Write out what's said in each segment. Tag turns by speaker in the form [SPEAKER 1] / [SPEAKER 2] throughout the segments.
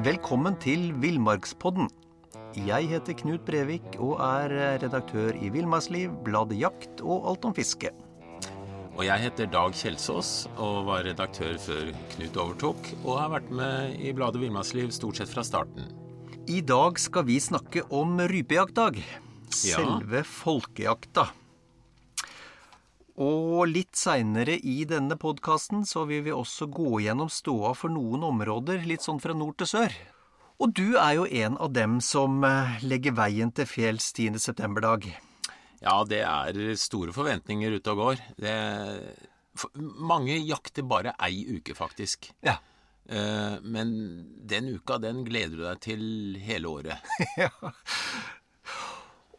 [SPEAKER 1] Velkommen til Villmarkspodden. Jeg heter Knut Brevik og er redaktør i Villmarksliv, bladet Jakt og Alt om fiske.
[SPEAKER 2] Og jeg heter Dag Kjelsås og var redaktør før Knut overtok, og har vært med i bladet Villmarksliv stort sett fra starten.
[SPEAKER 1] I dag skal vi snakke om rypejaktdag. Selve Ja. Folkejakta. Og litt seinere i denne podkasten så vil vi også gå gjennom ståa for noen områder, litt sånn fra nord til sør. Og du er jo en av dem som eh, legger veien til fjells 10. septemberdag.
[SPEAKER 2] Ja, det er store forventninger ute og går. Det, mange jakter bare ei uke, faktisk.
[SPEAKER 1] Ja.
[SPEAKER 2] Eh, men den uka, den gleder du deg til hele året.
[SPEAKER 1] ja.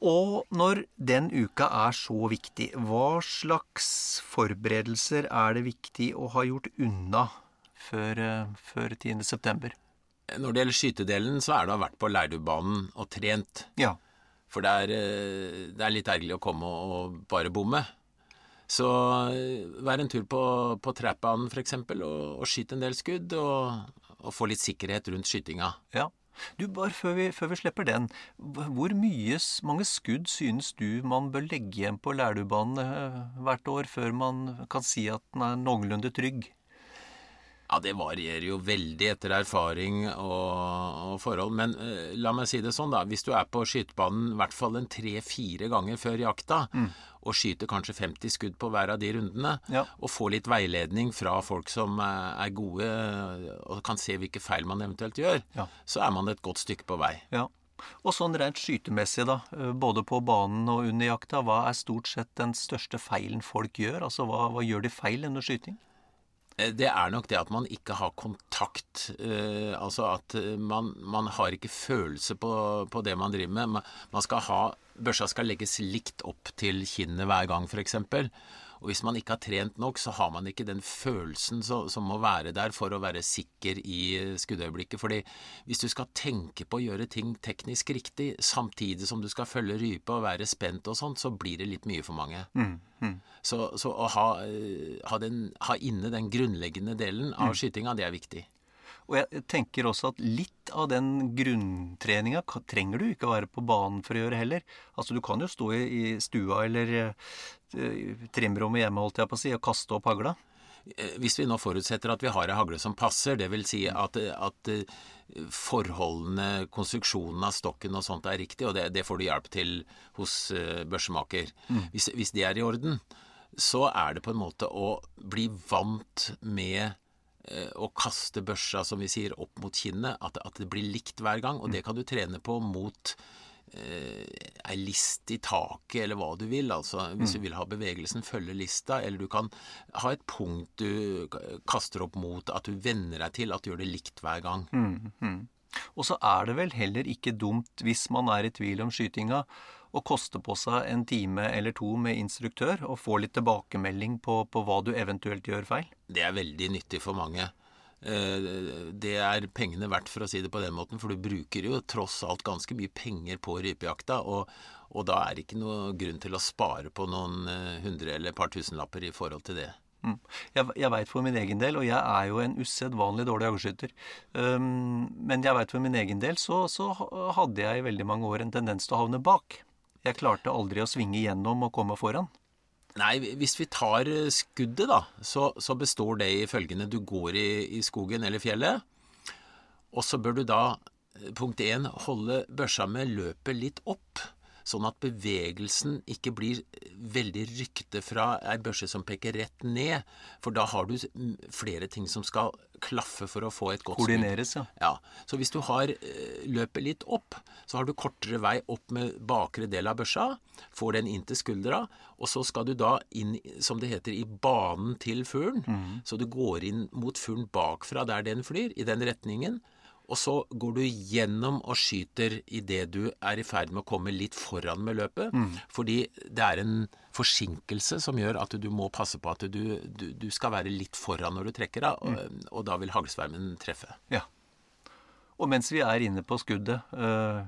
[SPEAKER 1] Og når den uka er så viktig, hva slags forberedelser er det viktig å ha gjort unna før, eh, før 10. september?
[SPEAKER 2] Når det gjelder skytedelen, så er det å ha vært på Leirdubanen og trent.
[SPEAKER 1] Ja.
[SPEAKER 2] For det er, eh, det er litt ergerlig å komme og bare bomme. Så eh, vær en tur på, på trapbanen f.eks. Og, og skyt en del skudd, og, og få litt sikkerhet rundt skytinga.
[SPEAKER 1] ja. Du, bare før vi, før vi slipper den, hvor mye, mange skudd synes du man bør legge igjen på Lærdubanen eh, hvert år før man kan si at den er noenlunde trygg?
[SPEAKER 2] Ja, det varierer jo veldig etter erfaring og, og forhold. Men uh, la meg si det sånn, da. Hvis du er på skytebanen i hvert fall en tre-fire ganger før jakta, og skyter kanskje 50 skudd på hver av de rundene,
[SPEAKER 1] Ja.
[SPEAKER 2] og får litt veiledning fra folk som eh, er gode og kan se hvilke feil man eventuelt gjør,
[SPEAKER 1] Ja.
[SPEAKER 2] så er man et godt stykke på vei.
[SPEAKER 1] Ja. Og sånn rent skytemessig, da, eh, både på banen og under jakta, hva er stort sett den største feilen folk gjør? Altså hva, hva gjør de feil under skyting?
[SPEAKER 2] Eh, Det er nok det at man ikke har kontakt. Eh, altså at eh, man, man har ikke følelse på, på det man driver med. Man, man skal ha Børsa skal legges likt opp til kinnet hver gang, f.eks. Og hvis man ikke har trent nok, så har man ikke den følelsen så, som må være der for å være sikker i skuddøyeblikket. Fordi hvis du skal tenke på å gjøre ting teknisk riktig, samtidig som du skal følge rype og være spent og sånt, så blir det litt mye for mange. Så, så å ha, eh, ha, den, ha inne den grunnleggende delen av skytinga, det er viktig.
[SPEAKER 1] Og jeg tenker også at litt av den grunntreninga trenger du ikke være på banen for å gjøre heller. Altså du kan jo stå i, i stua eller eh, trimrommet hjemme, holdt jeg på å si, og kaste opp hagla.
[SPEAKER 2] Eh, Hvis vi nå forutsetter at vi har ei hagle som passer, dvs. Si at, at eh, forholdene, konstruksjonen av stokken og sånt er riktig, og det, det får du hjelp til hos børsemaker. Hvis, hvis det er i orden, så er det på en måte å bli vant med å kaste børsa, som vi sier, opp mot kinnet. At, at det blir likt hver gang. Og det kan du trene på mot eh, ei list i taket, eller hva du vil. Altså, hvis du vil ha bevegelsen, følge lista. Eller du kan ha et punkt du kaster opp mot, at du venner deg til at du gjør det likt hver gang.
[SPEAKER 1] Og så er det vel heller ikke dumt, hvis man er i tvil om skytinga, å koste på seg en time eller to med instruktør og få litt tilbakemelding på, på hva du eventuelt gjør feil.
[SPEAKER 2] Det er veldig nyttig for mange. Eh, Det er pengene verdt, for å si det på den måten, for du bruker jo tross alt ganske mye penger på rypejakta, og, og da er det ikke noe grunn til å spare på noen eh, hundre eller par tusenlapper i forhold til det.
[SPEAKER 1] Mm. Jeg, jeg veit for min egen del, og jeg er jo en usedvanlig dårlig jagerskytter um, men jeg veit for min egen del så, så hadde jeg i veldig mange år en tendens til å havne bak. Jeg klarte aldri å svinge gjennom og komme foran.
[SPEAKER 2] Nei, hvis vi tar eh, skuddet, da, så, så består det i følgende. Du går i, i skogen eller fjellet, og så bør du da, eh, punkt én, holde børsa med løpet litt opp. Sånn at bevegelsen ikke blir veldig rykte fra ei børse som peker rett ned. For da har du mm, flere ting som skal klaffe for å få et godt.
[SPEAKER 1] Koordineres, ja.
[SPEAKER 2] Ja, så hvis du har eh, løpet litt opp, så har du kortere vei opp med bakre del av børsa, får den inn til skuldra, og så skal du da inn, som det heter, i banen til fuglen. Så du går inn mot fuglen bakfra der den flyr, i den retningen. Og så går du gjennom og skyter idet du er i ferd med å komme litt foran med løpet. Fordi det er en forsinkelse som gjør at du må passe på at du, du, du skal være litt foran når du trekker av, og, og da vil haglsvermen treffe.
[SPEAKER 1] ja. Og mens vi er inne på skuddet, øh,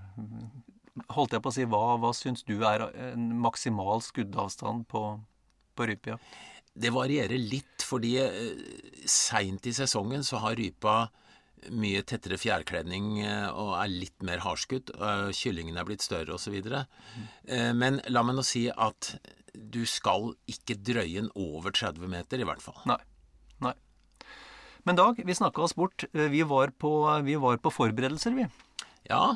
[SPEAKER 1] holdt jeg på å si, hva, hva syns du er en maksimal skuddavstand på, på rypejakt?
[SPEAKER 2] Det varierer litt, fordi eh, seint i sesongen så har rypa mye tettere fjærkledning eh, og er litt mer hardskutt. Kyllingen er blitt større osv. Uh, men la meg nå si at du skal ikke drøye den over 30 meter, i hvert fall.
[SPEAKER 1] Nei. Nei. Men Dag, vi snakka oss bort. Vi var, på, vi var på forberedelser, vi.
[SPEAKER 2] Ja.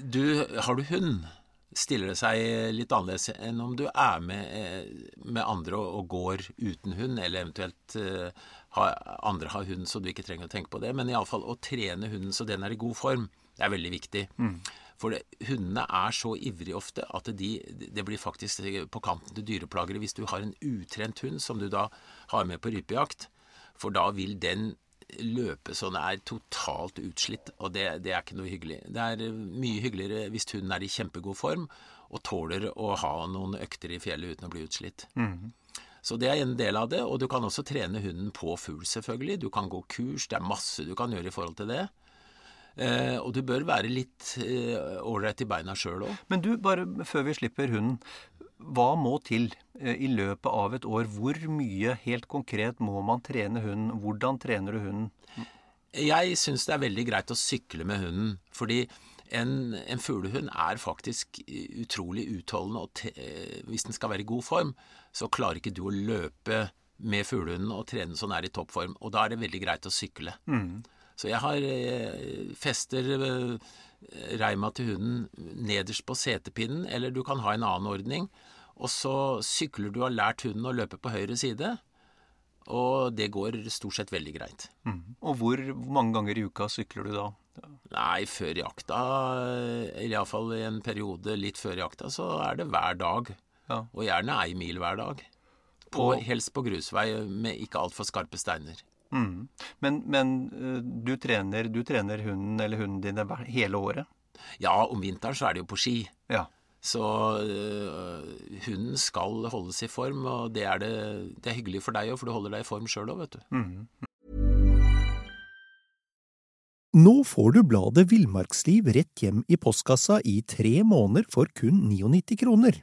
[SPEAKER 2] Du, har du hund? Stiller det seg litt annerledes enn om du er med, med andre og, og, går uten hund, eller eventuelt ha, andre har hund, så du ikke trenger å tenke på det. Men iallfall å trene hunden så den er i god form, det er veldig viktig. Mm. For det, hundene er så ivrige ofte at de, det blir faktisk på kanten til dyreplagere hvis du har en utrent hund som du da har med på rypejakt. For da vil den løpe sånn er totalt utslitt, og det, det, er ikke noe hyggelig. Det er mye hyggeligere hvis hunden er i kjempegod form og tåler å ha noen økter i fjellet uten å bli utslitt. Mm. Så det er en del av det. Og du kan også trene hunden på fugl, selvfølgelig. Du kan gå kurs. Det er masse du kan gjøre i forhold til det. Eh, og du bør være litt ålreit eh, i beina sjøl òg.
[SPEAKER 1] Men du, bare før vi slipper hunden. Hva må til eh, i løpet av et år? Hvor mye helt konkret må man trene hunden? Hvordan trener du hunden?
[SPEAKER 2] Jeg syns det er veldig greit å sykle med hunden. Fordi en, en fuglehund er faktisk utrolig utholdende, og te, hvis den skal være i god form, så klarer ikke du å løpe med fuglehunden og trene så nær i toppform. Og da er det veldig greit å sykle. Mm. Så jeg har eh, fester eh, reima til hunden nederst på setepinnen, eller du kan ha en annen ordning. Og så sykler du og har lært hunden å løpe på høyre side. Og det går stort sett veldig greit.
[SPEAKER 1] Mm. Og hvor mange ganger i uka sykler du da?
[SPEAKER 2] Nei, før jakta, eller iallfall i en periode litt før jakta, så er det hver dag. Ja. Og gjerne ei mil hver dag. På, og, helst på grusvei med ikke altfor skarpe steiner.
[SPEAKER 1] Mm. Men, men eh, du, trener, du, trener, hunden eller hunden din hele året?
[SPEAKER 2] Ja, om vinteren så er det jo på ski.
[SPEAKER 1] Ja.
[SPEAKER 2] Så øh, hunden skal holdes i form, og det er, det, det er hyggelig for deg òg, for du holder deg i form sjøl òg, vet du. Mm.
[SPEAKER 3] Nå får du bladet Villmarksliv rett hjem i postkassa i tre måneder for kun 99 kroner.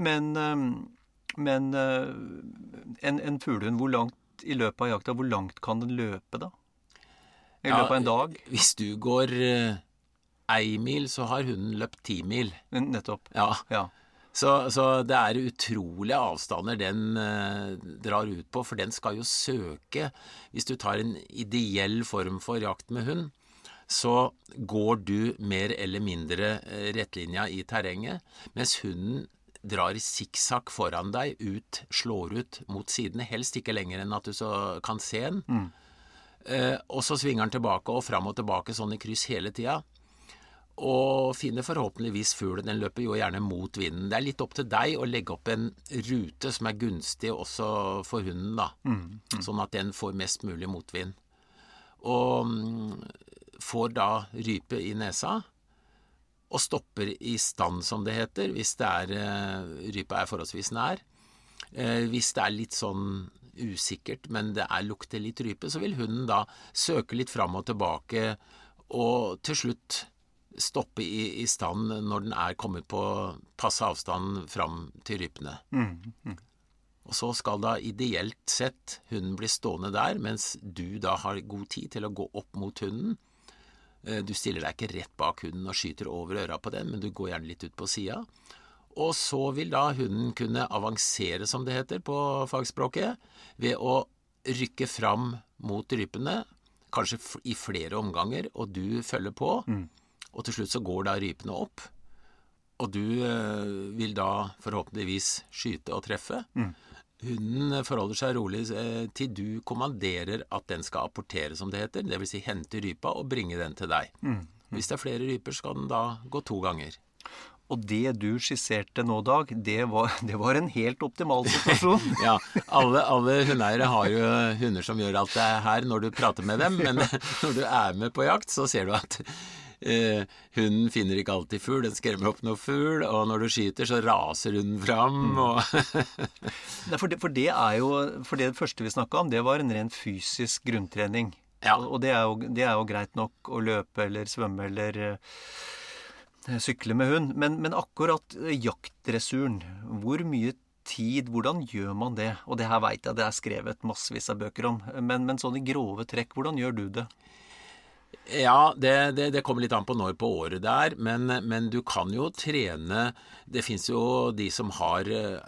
[SPEAKER 1] Men men en, en fuglehund, hvor langt i løpet av jakta, hvor langt kan den løpe da? I løpet av en dag?
[SPEAKER 2] Hvis du går ei mil, så har hunden løpt ti mil.
[SPEAKER 1] Nettopp.
[SPEAKER 2] Ja. ja. Så, så, det er utrolige avstander den eh, drar ut på, for den skal jo søke Hvis du tar en ideell form for jakt med hund, så går du mer eller mindre eh, rettlinja i terrenget, mens hunden drar sikksakk foran deg, ut, slår ut mot sidene, helst ikke lenger enn at du så kan se den. Mm. Eh, og så svinger den tilbake og fram og tilbake sånn i kryss hele tida og finner forhåpentligvis fuglen. Den løper jo gjerne mot vinden. Det er litt opp til deg å legge opp en rute som er gunstig også for hunden, da. Mm, mm. Sånn at den får mest mulig motvind. Og mm, får da rype i nesa, og stopper i stand, som det heter, hvis det er, eh, rypa er forholdsvis nær. Eh, hvis det er litt sånn usikkert, men det er lukter litt rype, så vil hunden da søke litt fram og tilbake, og til slutt stoppe i, i, stand når den er kommet på passe avstand fram til rypene. Mm, mm. Og så skal da ideelt sett hunden bli stående der, mens du da har god tid til å gå opp mot hunden. Eh, du stiller deg ikke rett bak hunden og skyter over øra på den, men du går gjerne litt ut på sida. Og så vil da hunden kunne avansere, som det heter på fagspråket, ved å rykke fram mot rypene kanskje i flere omganger, og du følger på. Og til slutt så går da rypene opp. Og du eh, vil da forhåpentligvis skyte og treffe. Hunden forholder seg rolig eh, til du kommanderer at den skal apportere, som det heter. Dvs. Si hente rypa og bringe den til deg. Hvis det er flere ryper, skal den da gå to ganger.
[SPEAKER 1] Og det du skisserte nå, Dag, det var, det var en helt optimal situasjon.
[SPEAKER 2] Ja, alle, alle hundeeiere har jo hunder som gjør alt det her når du prater med dem, men når du er med på jakt, så ser du at eh, hunden finner ikke alltid fugl, den skremmer opp noe fugl, og når du skyter, så raser hunden fram, og
[SPEAKER 1] for, det, for det er jo For det første vi snakka om, det var en ren fysisk grunntrening.
[SPEAKER 2] Ja.
[SPEAKER 1] Og, og det, er jo, det er jo greit nok å løpe eller svømme eller uh, sykle med hund. Men, men akkurat eh, jaktdressuren, hvor mye tid, hvordan gjør man det? Og det her veit jeg det er skrevet massevis av bøker om. Men, men sånn i grove trekk, hvordan gjør du det?
[SPEAKER 2] Ja, det, det, det kommer litt an på når på året det er, men, men du kan jo trene Det fins jo de som har eh,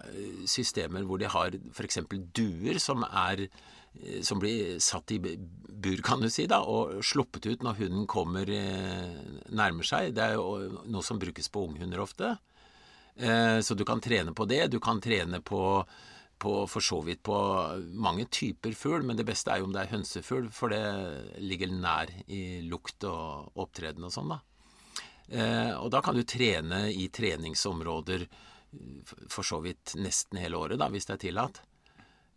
[SPEAKER 2] systemer hvor de har f.eks. duer som er eh, som blir satt i bur, kan du si, da, og sluppet ut når hunden kommer eh, nærmer seg. Det er jo noe som brukes på unghunder ofte. Så du kan trene på det. Du kan trene på, på for så vidt på mange typer fugl, men det beste er jo om det er hønsefugl, for det ligger nær i lukt og opptreden og sånn, da. Eh, Og da kan du trene i treningsområder eh, for så vidt nesten hele året, da, hvis det er tillatt.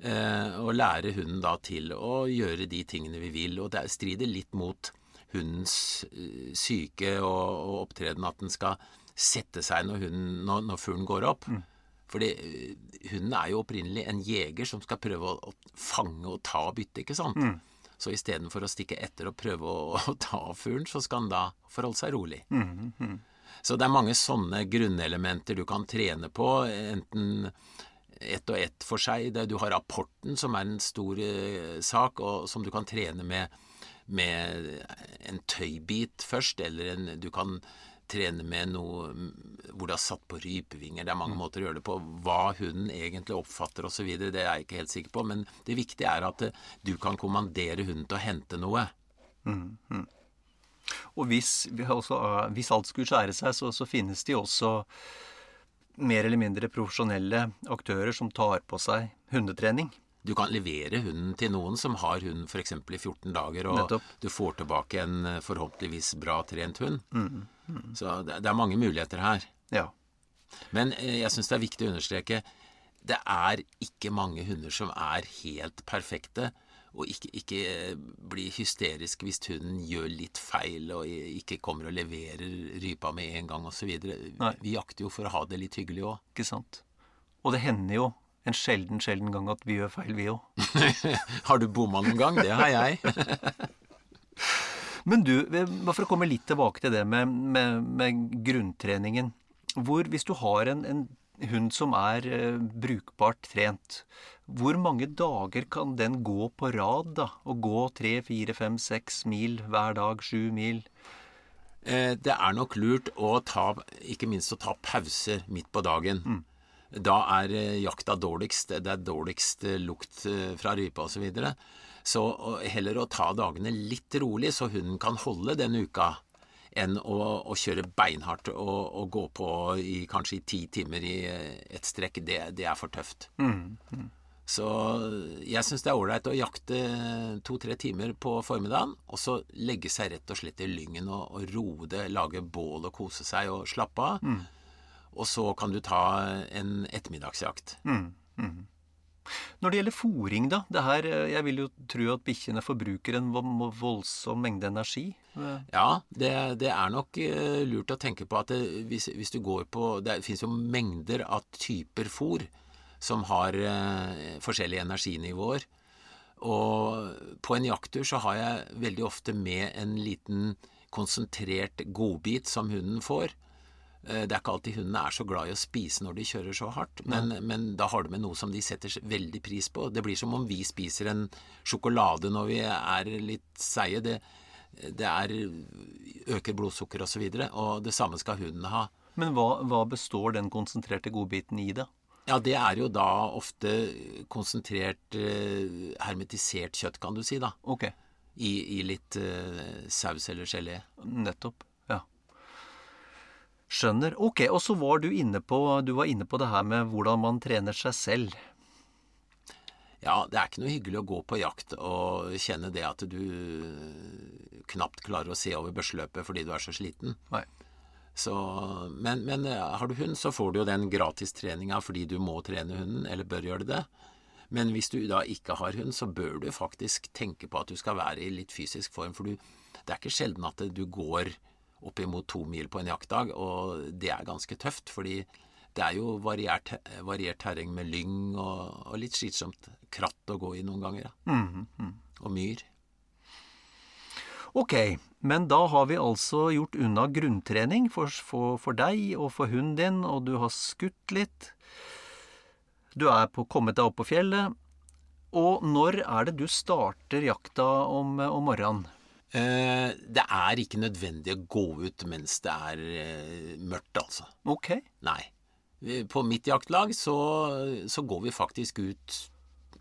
[SPEAKER 2] Eh, og lære hunden da til å gjøre de tingene vi vil. Og det strider litt mot hundens eh, syke og, og opptreden at den skal sette seg når, når, fuglen går opp. Fordi eh, hunden er jo opprinnelig en jeger som skal prøve å, fange og ta bytte, ikke sant? Så istedenfor å stikke etter og prøve å, å ta fuglen, så skal han da forholde seg rolig. Så det er mange sånne grunnelementer du kan trene på, enten ett og ett for seg. Du har rapporten, som er en stor eh, sak, og som du kan trene med, med en tøybit først, eller en, du kan trene med noe hvor det er satt på rypevinger. Det er mange måter å gjøre det på. Hva hunden egentlig oppfatter osv., det er jeg ikke helt sikker på. Men det viktige er at eh, du kan kommandere hunden til å hente noe.
[SPEAKER 1] Og hvis, også, eh, hvis alt skulle skjære seg, så, så finnes jo også mer eller mindre profesjonelle aktører som tar på seg hundetrening.
[SPEAKER 2] Du kan levere hunden til noen som har hund f.eks. i 14 dager, og
[SPEAKER 1] Nettopp.
[SPEAKER 2] du får tilbake en eh, forhåpentligvis bra trent hund. Så det, det er mange muligheter her.
[SPEAKER 1] Ja.
[SPEAKER 2] Men eh, jeg syns det er viktig å understreke det er ikke mange hunder som er helt perfekte. Og ikke, ikke eh, bli hysterisk hvis hunden gjør litt feil og ikke kommer og leverer rypa med en gang osv. Vi jakter jo for å ha det litt hyggelig òg.
[SPEAKER 1] Ikke sant? Og det hender jo en sjelden, sjelden gang at vi gjør feil, vi òg.
[SPEAKER 2] har du bomma noen gang? Det har jeg.
[SPEAKER 1] Men du, bare for å komme litt tilbake til det med, med, med grunntreningen. Hvor, hvis du har en, en hund som er eh, brukbart trent, hvor mange dager kan den gå på rad, da? Og gå tre, fire, fem, seks mil hver dag, sju mil?
[SPEAKER 2] Eh, Det er nok lurt å ta, ikke minst å ta pauser midt på dagen. Da er eh, jakta dårligst. Det er dårligst eh, lukt eh, fra rype osv. Så, videre. så heller å ta dagene litt rolig, så hunden kan holde den uka, enn å, å kjøre beinhardt og, og gå på i kanskje i ti timer i et strekk. Det, det er for tøft. Så jeg syns det er ålreit å jakte to-tre timer på formiddagen, og så legge seg rett og slett i lyngen og, og roe det, lage bål og kose seg og slappe av. Og så kan du ta en ettermiddagsjakt.
[SPEAKER 1] Når det gjelder fòring, da. Det her, eh, jeg vil jo tro at bikkjene forbruker en voldsom mengde energi. Eh,
[SPEAKER 2] Ja, det, det er nok eh, lurt å tenke på at det, hvis, hvis du går på Det fins jo mengder av typer fôr som har eh, forskjellige energinivåer. Og på en jakttur så har jeg veldig ofte med en liten konsentrert godbit som hunden får. Eh, Det er ikke alltid hundene er så glad i å spise når de kjører så hardt, men, men da har du med noe som de setter veldig pris på. Det blir som om vi spiser en sjokolade når vi er litt seige. Det, det er, øker blodsukker osv., og, så videre, og det samme skal hunden ha.
[SPEAKER 1] Men hva, hva består den konsentrerte godbiten i, da?
[SPEAKER 2] Ja, det er jo da ofte konsentrert, eh, hermetisert kjøtt, kan du si, da.
[SPEAKER 1] Ok.
[SPEAKER 2] i, i litt uh, saus eller gelé.
[SPEAKER 1] Nettopp. Skjønner. Ok, og så var du inne på Du var inne på det her med hvordan man trener seg selv.
[SPEAKER 2] Ja, det er ikke noe hyggelig å gå på jakt og kjenne det at du knapt klarer å se over børseløpet fordi du er så sliten.
[SPEAKER 1] Nei.
[SPEAKER 2] Så, men, men eh, har du hund, så får du jo den gratistreninga fordi du må trene hunden, eller bør gjøre det. Men hvis du da ikke har hund, så bør du faktisk tenke på at du skal være i litt fysisk form. For du, det er ikke sjelden at du går oppimot to mil på en jaktdag, og det er ganske tøft. fordi det er jo variert, variert terreng med lyng og, og, litt slitsomt kratt å gå i noen ganger.
[SPEAKER 1] Mm, mm.
[SPEAKER 2] Og myr.
[SPEAKER 1] Ok, men da har vi altså gjort unna grunntrening for, for, for deg og for hunden din, og du har skutt litt. Du er på, kommet deg opp på fjellet. Og når er det du starter jakta om, om morgenen?
[SPEAKER 2] Eh, det er ikke nødvendig å gå ut mens det er eh, mørkt, altså.
[SPEAKER 1] Ok.
[SPEAKER 2] Nei. På mitt jaktlag så, så går vi faktisk ut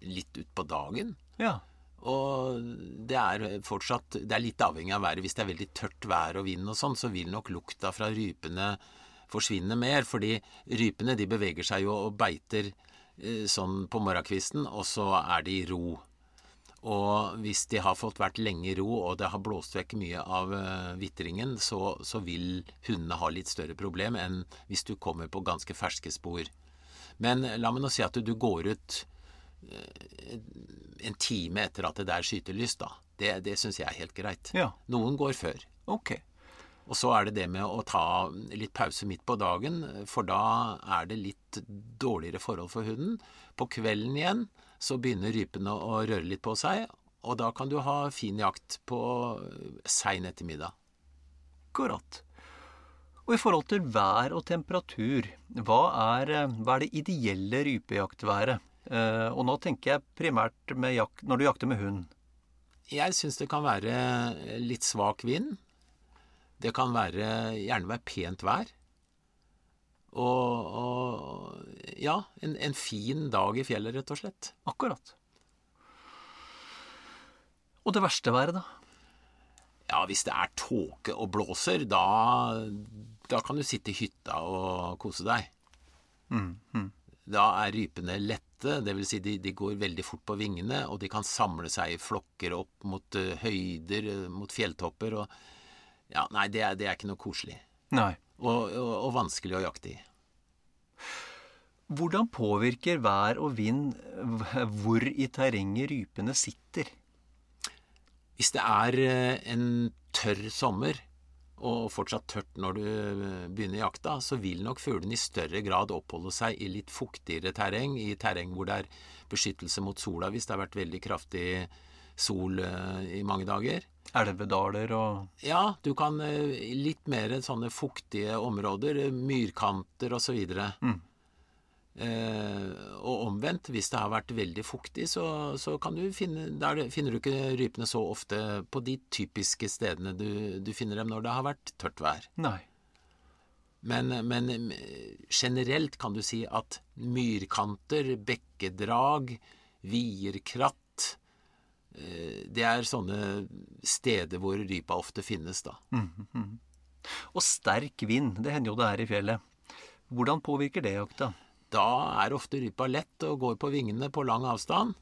[SPEAKER 2] litt utpå dagen.
[SPEAKER 1] Ja.
[SPEAKER 2] Og det er fortsatt Det er litt avhengig av været. Hvis det er veldig tørt vær og vind og sånn, så vil nok lukta fra rypene forsvinne mer. Fordi rypene de beveger seg jo og beiter eh, sånn på morgenkvisten, og så er de i ro. Og hvis de har fått vært lenge i ro, og det har blåst vekk mye av uh, vitringen, så, så, vil hundene ha litt større problem enn hvis du kommer på ganske ferske spor. Men la meg nå si at du, du går ut uh, en time etter at det er skytelys, da. Det, det syns jeg er helt greit.
[SPEAKER 1] Ja.
[SPEAKER 2] Noen går før.
[SPEAKER 1] Ok.
[SPEAKER 2] Og så er det det med å ta litt pause midt på dagen, for da er det litt dårligere forhold for hunden. På kvelden igjen så begynner rypene å røre litt på seg, og da kan du ha fin jakt på sein ettermiddag.
[SPEAKER 1] Korrekt. Og i forhold til vær og temperatur, hva er, hva er det ideelle rypejaktværet? Eh, og nå tenker jeg primært jakt, når du jakter med hund.
[SPEAKER 2] Jeg syns det kan være litt svak vind. Det kan være, gjerne være pent vær. Og, og ja, en, en, fin dag i fjellet, rett og slett.
[SPEAKER 1] Akkurat. Og det verste været, da?
[SPEAKER 2] Ja, hvis det er tåke og blåser, da, da kan du sitte i hytta og kose deg.
[SPEAKER 1] Mm, mm.
[SPEAKER 2] Da er rypene lette, dvs. Si de, de går veldig fort på vingene, og de kan samle seg i flokker opp mot uh, høyder, uh, mot fjelltopper. og ja, Nei, det er, det er ikke noe koselig.
[SPEAKER 1] Nei
[SPEAKER 2] og, og, vanskelig å jakte i.
[SPEAKER 1] Hvordan påvirker vær og vind hvor i terrenget rypene sitter?
[SPEAKER 2] Hvis det er eh, en tørr sommer, og fortsatt tørt når du eh, begynner jakta, så vil nok fuglene i større grad oppholde seg i litt fuktigere terreng, i terreng hvor det er beskyttelse mot sola hvis det har vært veldig kraftig sol eh, i mange dager.
[SPEAKER 1] Elvedaler og
[SPEAKER 2] Ja, du kan litt mer sånne fuktige områder, myrkanter osv.
[SPEAKER 1] Mm.
[SPEAKER 2] Eh, og omvendt, hvis det har vært veldig fuktig, så, så kan du finne Der finner du ikke rypene så ofte på de typiske stedene du, du finner dem når det har vært tørt vær.
[SPEAKER 1] Nei.
[SPEAKER 2] Men, men, generelt kan du si at myrkanter, bekkedrag, vierkratt eh, Det er sånne steder hvor rypa ofte finnes, da.
[SPEAKER 1] Mm, mm. Og sterk vind, det hender jo det er i fjellet. Hvordan påvirker det jakta?
[SPEAKER 2] Da er ofte rypa lett og går på vingene på lang avstand.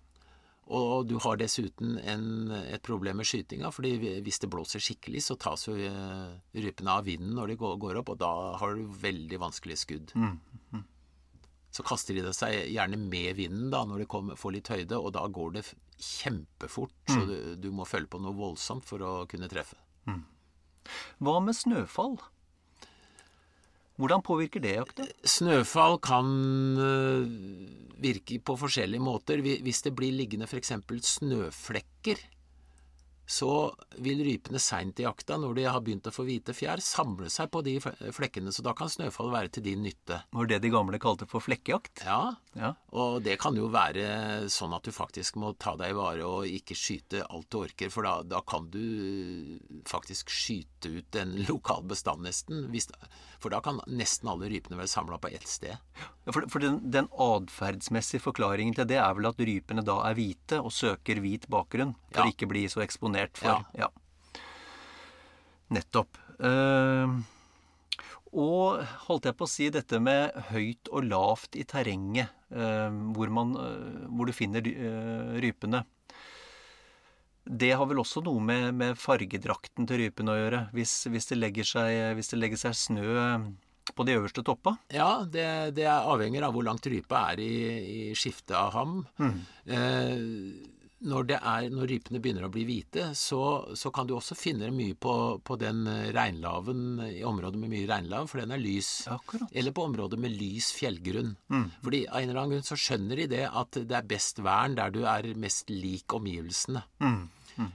[SPEAKER 2] Og du har dessuten en, et problem med skytinga, fordi hvis det blåser skikkelig, så tas jo eh, rypene av vinden når de går, går, opp, og da har du veldig vanskelige skudd.
[SPEAKER 1] Mm.
[SPEAKER 2] Så kaster de seg gjerne med vinden da, når de kommer, får litt høyde, og da går det kjempefort. Mm. Så du, du, må følge på noe voldsomt for å kunne treffe.
[SPEAKER 1] Mm. Hva med snøfall? Hvordan påvirker det jakta?
[SPEAKER 2] Snøfall kan øh, virke på forskjellige måter. Hvis det blir liggende f.eks. snøflekker, så vil rypene seint i jakta, når de har begynt å få hvite fjær, samle seg på de flekkene. Så da kan snøfall være til din nytte.
[SPEAKER 1] Var det de gamle kalte for flekkejakt?
[SPEAKER 2] Ja.
[SPEAKER 1] ja.
[SPEAKER 2] Og det kan jo være sånn at du faktisk må ta deg i vare og ikke skyte alt du orker, for da, da kan du faktisk skyte ut en lokal bestand, nesten. Hvis, for da kan nesten alle rypene være samla på ett sted.
[SPEAKER 1] Ja, for for den, den atferdsmessige forklaringen til det er vel at rypene da er hvite og søker hvit bakgrunn for
[SPEAKER 2] Ja.
[SPEAKER 1] ikke bli så eksponert for
[SPEAKER 2] Ja.
[SPEAKER 1] Ja. Nettopp. Uh, og holdt jeg på å si dette med høyt og lavt i terrenget, uh, hvor, man, uh, hvor du finner rypene. Det har vel også noe med, med fargedrakten til rypene å gjøre. Hvis, hvis, det seg, hvis det legger seg snø på de øverste toppa.
[SPEAKER 2] Ja, det, det er avhenger av hvor langt rypa er i, i skiftet av ham. Eh, når, det er, når rypene begynner å bli hvite, så, så kan du også finne dem mye på, på den regnlaven i områder med mye regnlav, for den er lys.
[SPEAKER 1] Akkurat.
[SPEAKER 2] Eller på områder med lys fjellgrunn. Fordi av en eller annen grunn så skjønner de det at det er best vern der du er mest lik omgivelsene.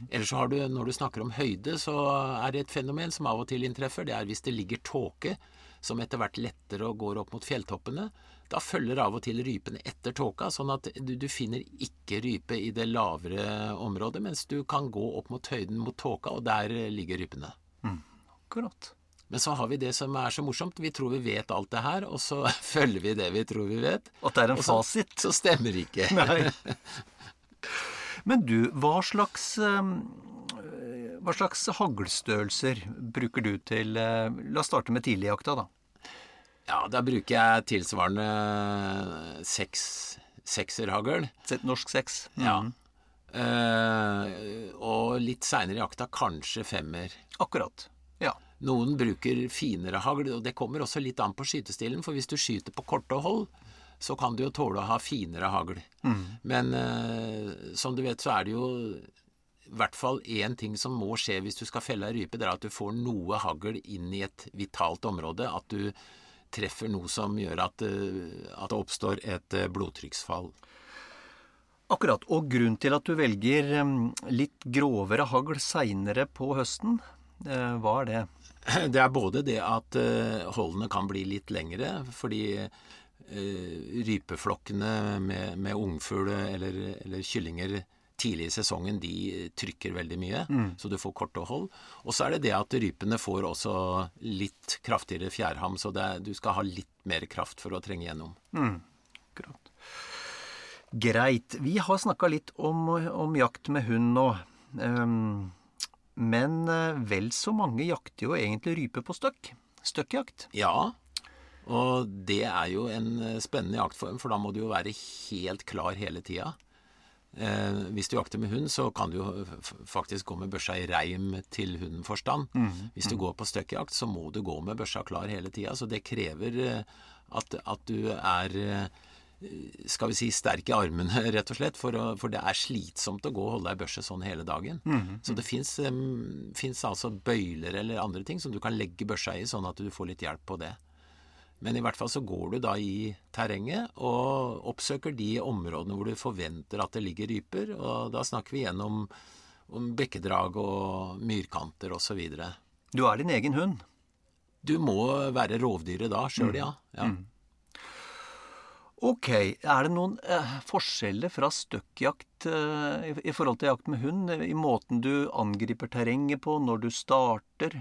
[SPEAKER 2] Ellers så har du, når du snakker om høyde, så er det et fenomen som av og til inntreffer. Det er hvis det ligger tåke, som etter hvert letter og går opp mot fjelltoppene. Da følger av og til rypene etter tåka, sånn at du, du finner ikke rype i det lavere området, mens du kan gå opp mot høyden mot tåka, og der ligger rypene.
[SPEAKER 1] Akkurat.
[SPEAKER 2] Men så har vi det som er så morsomt. Vi tror vi vet alt det her, og så følger vi det vi tror vi vet.
[SPEAKER 1] At det er en
[SPEAKER 2] så-
[SPEAKER 1] fasit.
[SPEAKER 2] Så stemmer ikke.
[SPEAKER 1] Nei. Men du, hva slags eh, hva slags haglstørrelser bruker du til eh, La oss starte med tidligjakta, da.
[SPEAKER 2] Ja, da bruker jeg tilsvarende seks sekserhagl.
[SPEAKER 1] Norsk seks.
[SPEAKER 2] Ja.
[SPEAKER 1] Mhm.
[SPEAKER 2] Eh, og litt seinere i jakta kanskje femmer.
[SPEAKER 1] Akkurat. Ja.
[SPEAKER 2] Noen bruker finere hagl, og det kommer også litt an på skytestilen, for hvis du skyter på korte hold, så kan du jo tåle å ha finere hagl. Men eh, som du vet, så er det jo i hvert fall én ting som må skje hvis du skal felle ei rype, det er at du får noe hagl inn i et vitalt område. At du treffer noe som gjør at, eh, at det oppstår et eh, blodtrykksfall.
[SPEAKER 1] Akkurat. Og grunnen til at du velger eh, litt grovere hagl seinere på høsten, hva er det?
[SPEAKER 2] Det er både det at holdene kan bli litt lengre, fordi rypeflokkene med, med ungfugl eller, eller kyllinger tidlig i sesongen, de trykker veldig mye, så du får korte hold. Og så er det det at rypene får også litt kraftigere fjærham, så det er, du skal ha litt mer kraft for å trenge gjennom.
[SPEAKER 1] Akkurat. Greit. Vi har snakka litt om, om jakt med hund nå. Um, men eh, vel så mange jakter jo egentlig rype på støkk. Støkkjakt.
[SPEAKER 2] Ja, og det er jo en eh, spennende jaktform, for da må du jo være helt klar hele tida. Eh, hvis du jakter med hund, så kan du jo faktisk gå med børsa i reim til hunden forstand. Hvis du går på støkkjakt, så må du gå med børsa klar hele tida. Så det krever eh, at, at du er eh, skal vi si sterk i armene, rett og slett. For, å, for det er slitsomt å gå og holde ei børse sånn hele dagen. Så det fins altså bøyler eller andre ting som du kan legge børsa i, sånn at du får litt hjelp på det. Men i hvert fall så går du da i terrenget og oppsøker de områdene hvor du forventer at det ligger ryper. Og da snakker vi igjen om, om bekkedrag og myrkanter osv.
[SPEAKER 1] Du er din egen hund.
[SPEAKER 2] Du må være rovdyret da sjøl, ja. ja.
[SPEAKER 1] Ok. Er det noen eh, forskjeller fra støkkjakt eh, i, i forhold til jakt med hund? I måten du angriper terrenget på, når du starter?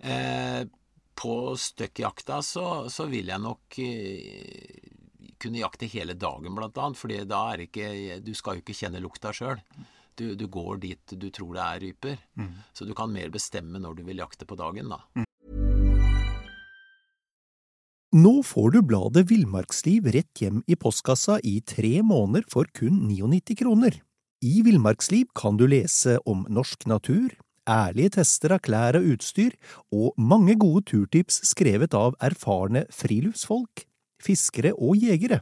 [SPEAKER 2] Eh, på støkkjakta så, så vil jeg nok eh, kunne jakte hele dagen, blant annet. fordi da er ikke Du skal jo ikke kjenne lukta sjøl. Du, du går dit du tror det er ryper. Så du kan mer bestemme når du vil jakte på dagen, da.
[SPEAKER 3] Nå får du bladet Villmarksliv rett hjem i postkassa i tre måneder for kun 99 kroner. I Villmarksliv kan du lese om norsk natur, ærlige tester av klær og utstyr, og mange gode turtips skrevet av erfarne friluftsfolk, fiskere og jegere.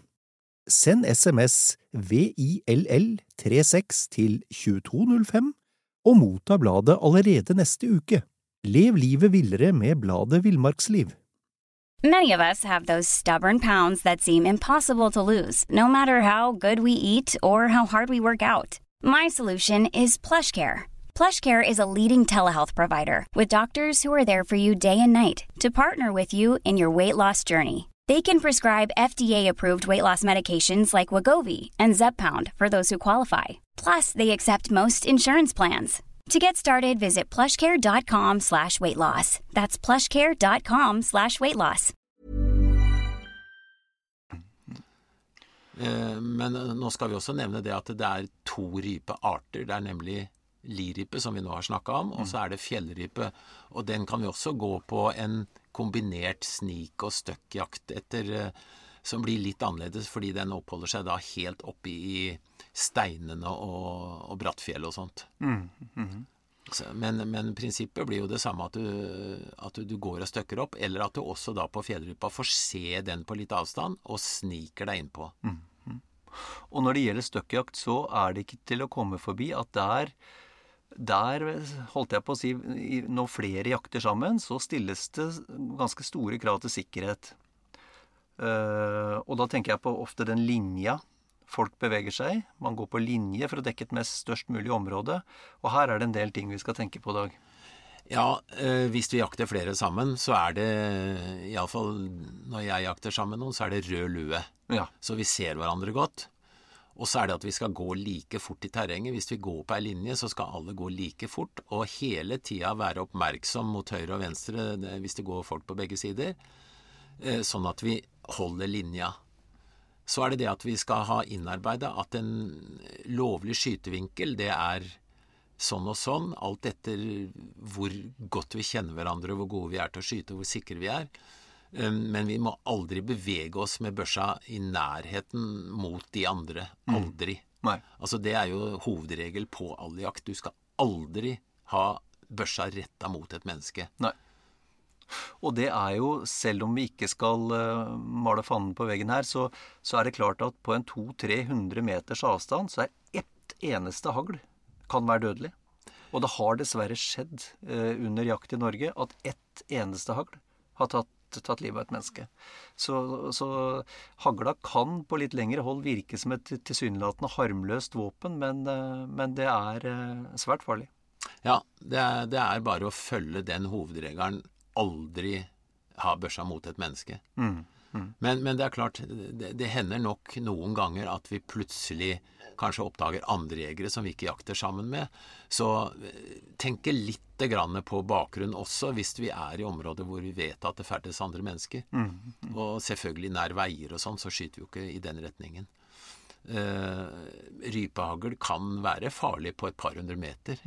[SPEAKER 3] Send SMS VILL36 til 2205 og motta bladet allerede neste uke. Lev livet villere med bladet Villmarksliv.
[SPEAKER 4] Many of us have those stubborn pounds that seem impossible to lose, no matter how good we eat or how hard we work out. My solution is. PlushCare is a leading telehealth provider with doctors who are there for you day and night to partner with you in your weight loss journey. They can prescribe FDA-approved weight loss medications like Wagovi and Zepbound for those who qualify. Plus, they accept most insurance plans. To get started, visit plushcare.com slash weight loss. That's plushcare.com slash weight loss.
[SPEAKER 2] Eh, Men eh, nå skal vi også nevne det at det er to rypearter. Det er nemlig lirype, som vi nå har snakka om, og så er det fjellrype. Og den kan vi også gå på en kombinert snik- og støkkjakt etter, eh, som blir litt annerledes, fordi den oppholder seg da helt oppe i steinene og, og brattfjell og sånt. Så, men, men prinsippet blir jo det samme, at, du, at du, du går og støkker opp, eller at du også da på fjellrypa får se den på litt avstand, og sniker deg innpå.
[SPEAKER 1] Og når det gjelder støkkjakt, så er det ikke til å komme forbi at der der holdt jeg på å si Når flere jakter sammen, så stilles det ganske store krav til sikkerhet. Eh, og da tenker jeg på ofte den linja folk beveger seg. Man går på linje for å dekke et mest størst mulig område. Og her er det en del ting vi skal tenke på i dag.
[SPEAKER 2] Ja, eh, hvis vi jakter flere sammen, så er det iallfall når jeg jakter sammen med noen, så er det rød lue.
[SPEAKER 1] Ja.
[SPEAKER 2] Så vi ser hverandre godt. Og så er det at vi skal gå like fort i terrenget. Hvis vi går på ei linje, så skal alle gå like fort. Og hele tida være oppmerksom mot høyre og venstre hvis det går folk på begge sider. eh, Sånn at vi holder linja. Så er det det at vi skal ha innarbeida at en lovlig skytevinkel, det er sånn og sånn, alt etter hvor godt vi kjenner hverandre, hvor gode vi er til å skyte, hvor sikre vi er. Um, Men vi må aldri bevege oss med børsa i nærheten mot de andre. Aldri.
[SPEAKER 1] Nei.
[SPEAKER 2] Altså Det er jo hovedregel på all jakt. Du skal aldri ha børsa retta mot et menneske.
[SPEAKER 1] Nei. Og det er jo, selv om vi ikke skal eh, male fanden på veggen her, så, så er det klart at på en 200-300 meters avstand så er ett eneste hagl kan være dødelig. Og det har dessverre skjedd eh, under jakt i Norge at ett eneste hagl har tatt, tatt livet av et menneske. Så, så hagla kan på litt lengre hold virke som et tilsynelatende harmløst våpen, men, eh, men det er eh, svært farlig.
[SPEAKER 2] Ja, det er, det er bare å følge den hovedregelen. Aldri ha børsa mot et menneske. Men, men det er klart, det, det hender nok noen ganger at vi plutselig kanskje oppdager andre jegere som vi ikke jakter sammen med. Så eh, tenke litt grann på bakgrunn også, hvis vi er i områder hvor vi vet at det ferdes andre mennesker. Og selvfølgelig nær veier og sånn, så skyter vi jo ikke i den retningen. Uh, rypehagl kan være farlig på et par hundre meter.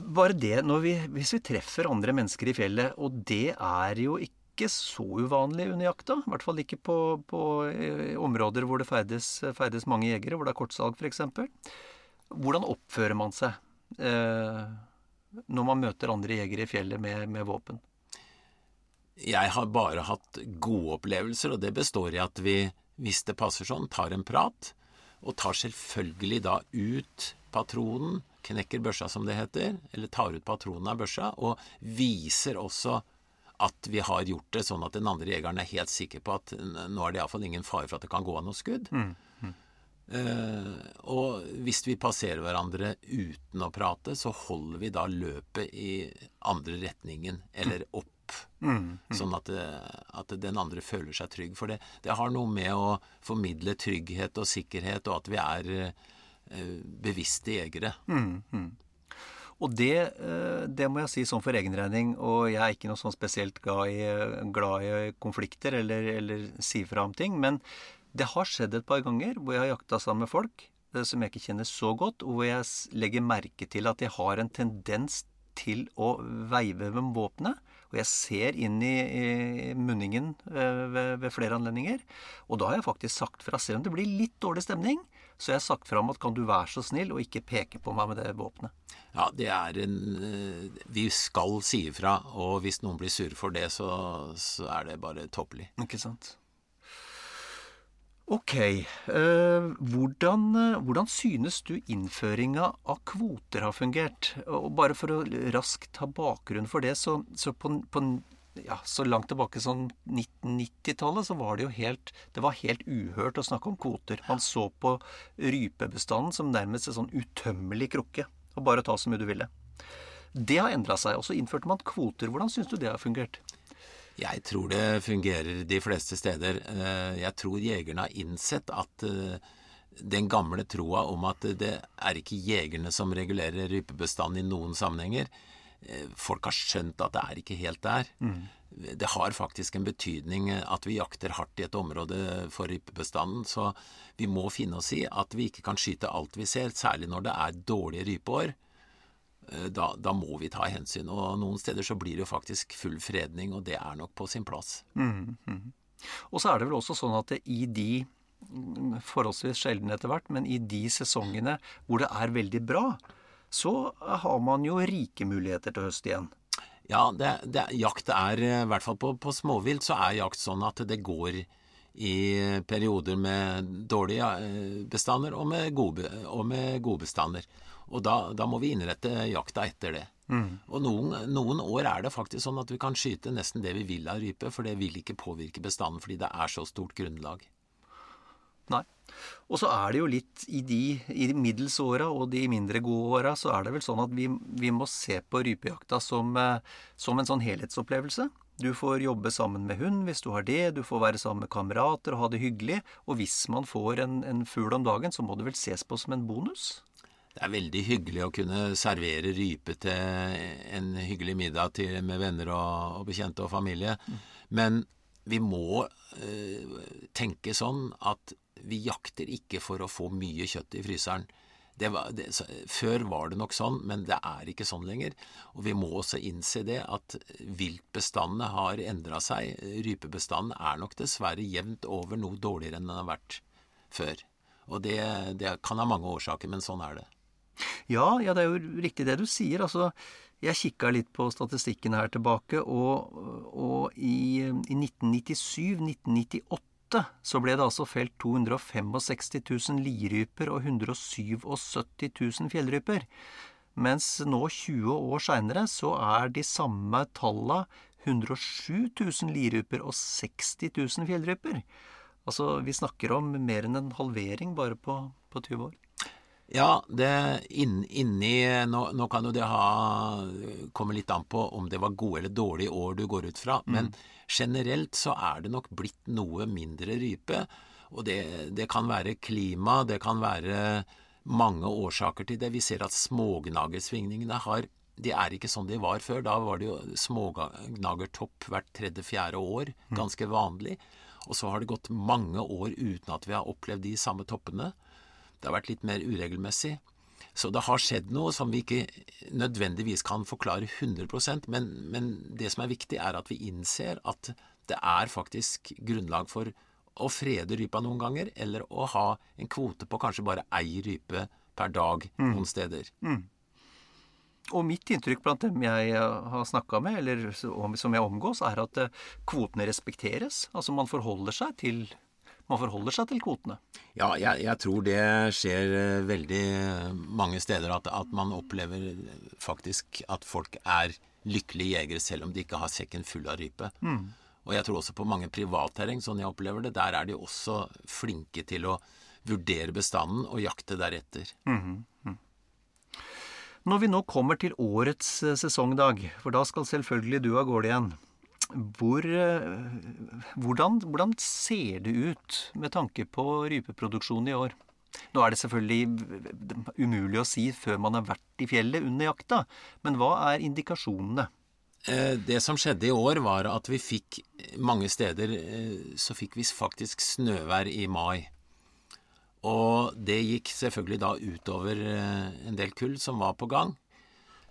[SPEAKER 1] Bare det, vi, hvis vi treffer andre mennesker i fjellet, og det er jo ikke så uvanlig under jakta, i hvert fall ikke på, på eh, områder hvor det ferdes, ferdes mange jegere, hvor det er kortsalg f.eks. Hvordan oppfører man seg eh, når man møter andre jegere i fjellet med, med våpen?
[SPEAKER 2] Jeg har bare hatt gode opplevelser, og det består i at vi, hvis det passer sånn, tar en prat. Og tar selvfølgelig da ut patronen, knekker børsa som det heter, eller tar ut patronen av børsa, og viser også at vi har gjort det sånn at den andre jegeren er helt sikker på at nå er det iallfall ingen fare for at det kan gå av noe skudd. Eh, og hvis vi passerer hverandre uten å prate, så holder vi da løpet i andre retningen, eller opp. Sånn at, det- at den andre føler seg trygg. For det, det har noe med å formidle trygghet og sikkerhet, og at vi er eh, bevisste jegere.
[SPEAKER 1] Og det, eh, det må jeg si sånn for egen regning, og jeg er ikke noe sånn spesielt glad i, glad i konflikter eller, eller si fra om ting, men det har skjedd et par ganger hvor jeg har jakta sammen med folk eh, som jeg ikke kjenner så godt, og hvor jeg legger merke til at de har en tendens til å veive med våpenet. Og jeg ser inn i, i munningen eh, ved, ved flere anledninger. Og da har jeg faktisk sagt fra, selv om det blir litt dårlig stemning, så jeg har sagt fra om at kan du være så snill og ikke peke på meg med det våpenet.
[SPEAKER 2] Ja, det er en eh, Vi skal si ifra, og hvis noen blir sure for det, så, så er det bare tåpelig.
[SPEAKER 1] Ikke sant? Ok. eh, hvordan, eh, hvordan synes du innføringa av kvoter har fungert? Og bare for å raskt ta bakgrunn for det, så, så på, på ja, så langt tilbake som 1990-tallet, så var det jo helt Det var helt uhørt å snakke om kvoter. Man så på rypebestanden som nærmest en sånn utømmelig krukke. Og bare ta så mye du ville. Det har endra seg. Og så innførte man kvoter. Hvordan syns du det har fungert?
[SPEAKER 2] Jeg tror det fungerer de fleste steder. Eh, Jeg tror jegerne har innsett at eh, den gamle troa om at det er ikke jegerne som regulerer rypebestanden i noen sammenhenger. Eh, folk har skjønt at det er ikke helt der. Mm. Det har faktisk en betydning at vi jakter hardt i et område for rypebestanden, så vi må finne oss i at vi ikke kan skyte alt vi ser, særlig når det er dårlige rypeår. Eh, da, da, må vi ta hensyn. Og noen steder så blir det jo faktisk full fredning, og det er nok på sin plass. Mm,
[SPEAKER 1] mm. Og så er det vel også sånn at i de forholdsvis sjelden etter hvert, men i de sesongene hvor det er veldig bra, så har man jo rike muligheter til høst igjen.
[SPEAKER 2] Ja, det, det, jakt er, i hvert fall på, på, småvilt, så er jakt sånn at det går i perioder med dårlige eh, bestander og med gode, og med gode bestander. Og da, da, må vi innrette jakta etter det. Mm. Og noen, noen, år er det faktisk sånn at vi kan skyte nesten det vi vil av rype, for det vil ikke påvirke bestanden fordi det er så stort grunnlag.
[SPEAKER 1] Nei. Og så er det jo litt i de, i de og de mindre gode åra, så er det vel sånn at vi, vi må se på rypejakta som, eh, som, en sånn helhetsopplevelse. Du får jobbe sammen med hund hvis du har det, du får være sammen med kamerater og ha det hyggelig. Og hvis man får en, en fugl om dagen, så må det vel ses på som en bonus?
[SPEAKER 2] Det er veldig hyggelig å kunne servere rype til en hyggelig middag til, med venner og, og, bekjente og familie. Mm. Men vi må øh, tenke sånn at vi jakter ikke for å få mye kjøtt i fryseren. Var, det, før var det nok sånn, men det er ikke sånn lenger. Og vi må også innse det at viltbestandene har endra seg. Rypebestanden er nok dessverre jevnt over noe dårligere enn den har vært før. Og det, det kan ha mange årsaker, men sånn er det.
[SPEAKER 1] Ja, ja, det er jo riktig det du sier. Altså, jeg kikka litt på statistikken her tilbake, og, og i, i 1997-1998 så ble det altså felt 265 000 liryper og 177 000 fjellryper. Mens nå, 20 år seinere, så er de samme talla 107 000 liryper og 60 000 fjellryper. Altså, vi snakker om mer enn en halvering bare på, på 20 år.
[SPEAKER 2] Ja, det inn, inni nå, nå, kan jo det ha komme litt an på om det var gode eller dårlige år du går ut fra, mm. Generelt så er det nok blitt noe mindre rype. Og det, det, kan være klima, det kan være mange årsaker til det. Vi ser at smågnagersvingningene har de er ikke sånn de var før. Da var det jo smågnagertopp hvert tredje-fjerde år. Mm. Ganske vanlig. Og så har det gått mange år uten at vi har opplevd de samme toppene. Det har vært litt mer uregelmessig. Så det har skjedd noe som vi ikke nødvendigvis kan forklare 100% men, men det som er viktig, er at vi innser at det er faktisk grunnlag for å frede rypa noen ganger, eller å ha en kvote på kanskje bare ei rype per dag mm. noen steder. Mm.
[SPEAKER 1] Og mitt inntrykk blant dem jeg har snakka med, eller som jeg omgås, er at eh, kvotene respekteres. Altså man forholder seg til man forholder seg til kvotene?
[SPEAKER 2] Ja, jeg, jeg tror det skjer eh, veldig mange steder at, at, man opplever faktisk at folk er lykkelige jegere selv om de ikke har sekken full av rype. Mm. Og jeg tror også på mange privatterreng, sånn jeg opplever det, der er de også flinke til å vurdere bestanden og jakte deretter. Mm -hmm.
[SPEAKER 1] Når vi nå kommer til årets eh, sesongdag, for da skal selvfølgelig du av gårde igjen, hvor, eh, hvordan, hvordan, ser det ut med tanke på rypeproduksjonen i år? Nå er det selvfølgelig umulig å si før man har vært i fjellet under jakta, men hva er indikasjonene?
[SPEAKER 2] Eh, det som skjedde i år, var at vi fikk mange steder eh, så fikk vi faktisk snøvær i mai. Og det gikk selvfølgelig da utover en del kull som var på gang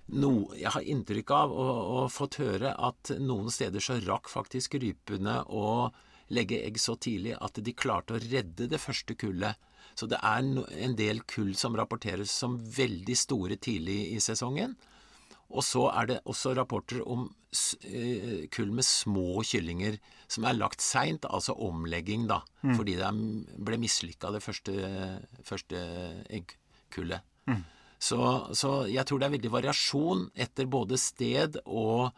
[SPEAKER 2] no, Jeg har inntrykk av og, og fått høre at noen steder så rakk faktisk rypene å legge egg så tidlig at de klarte å redde det første kullet. Så det er en del kull som rapporteres som veldig store tidlig i sesongen. Og så er det også rapporter om eh, kull med små kyllinger som er lagt seint, altså omlegging, da, mm. fordi det ble mislykka det første, første eggkullet. Mm. Så, så, jeg tror det er veldig variasjon etter både sted og,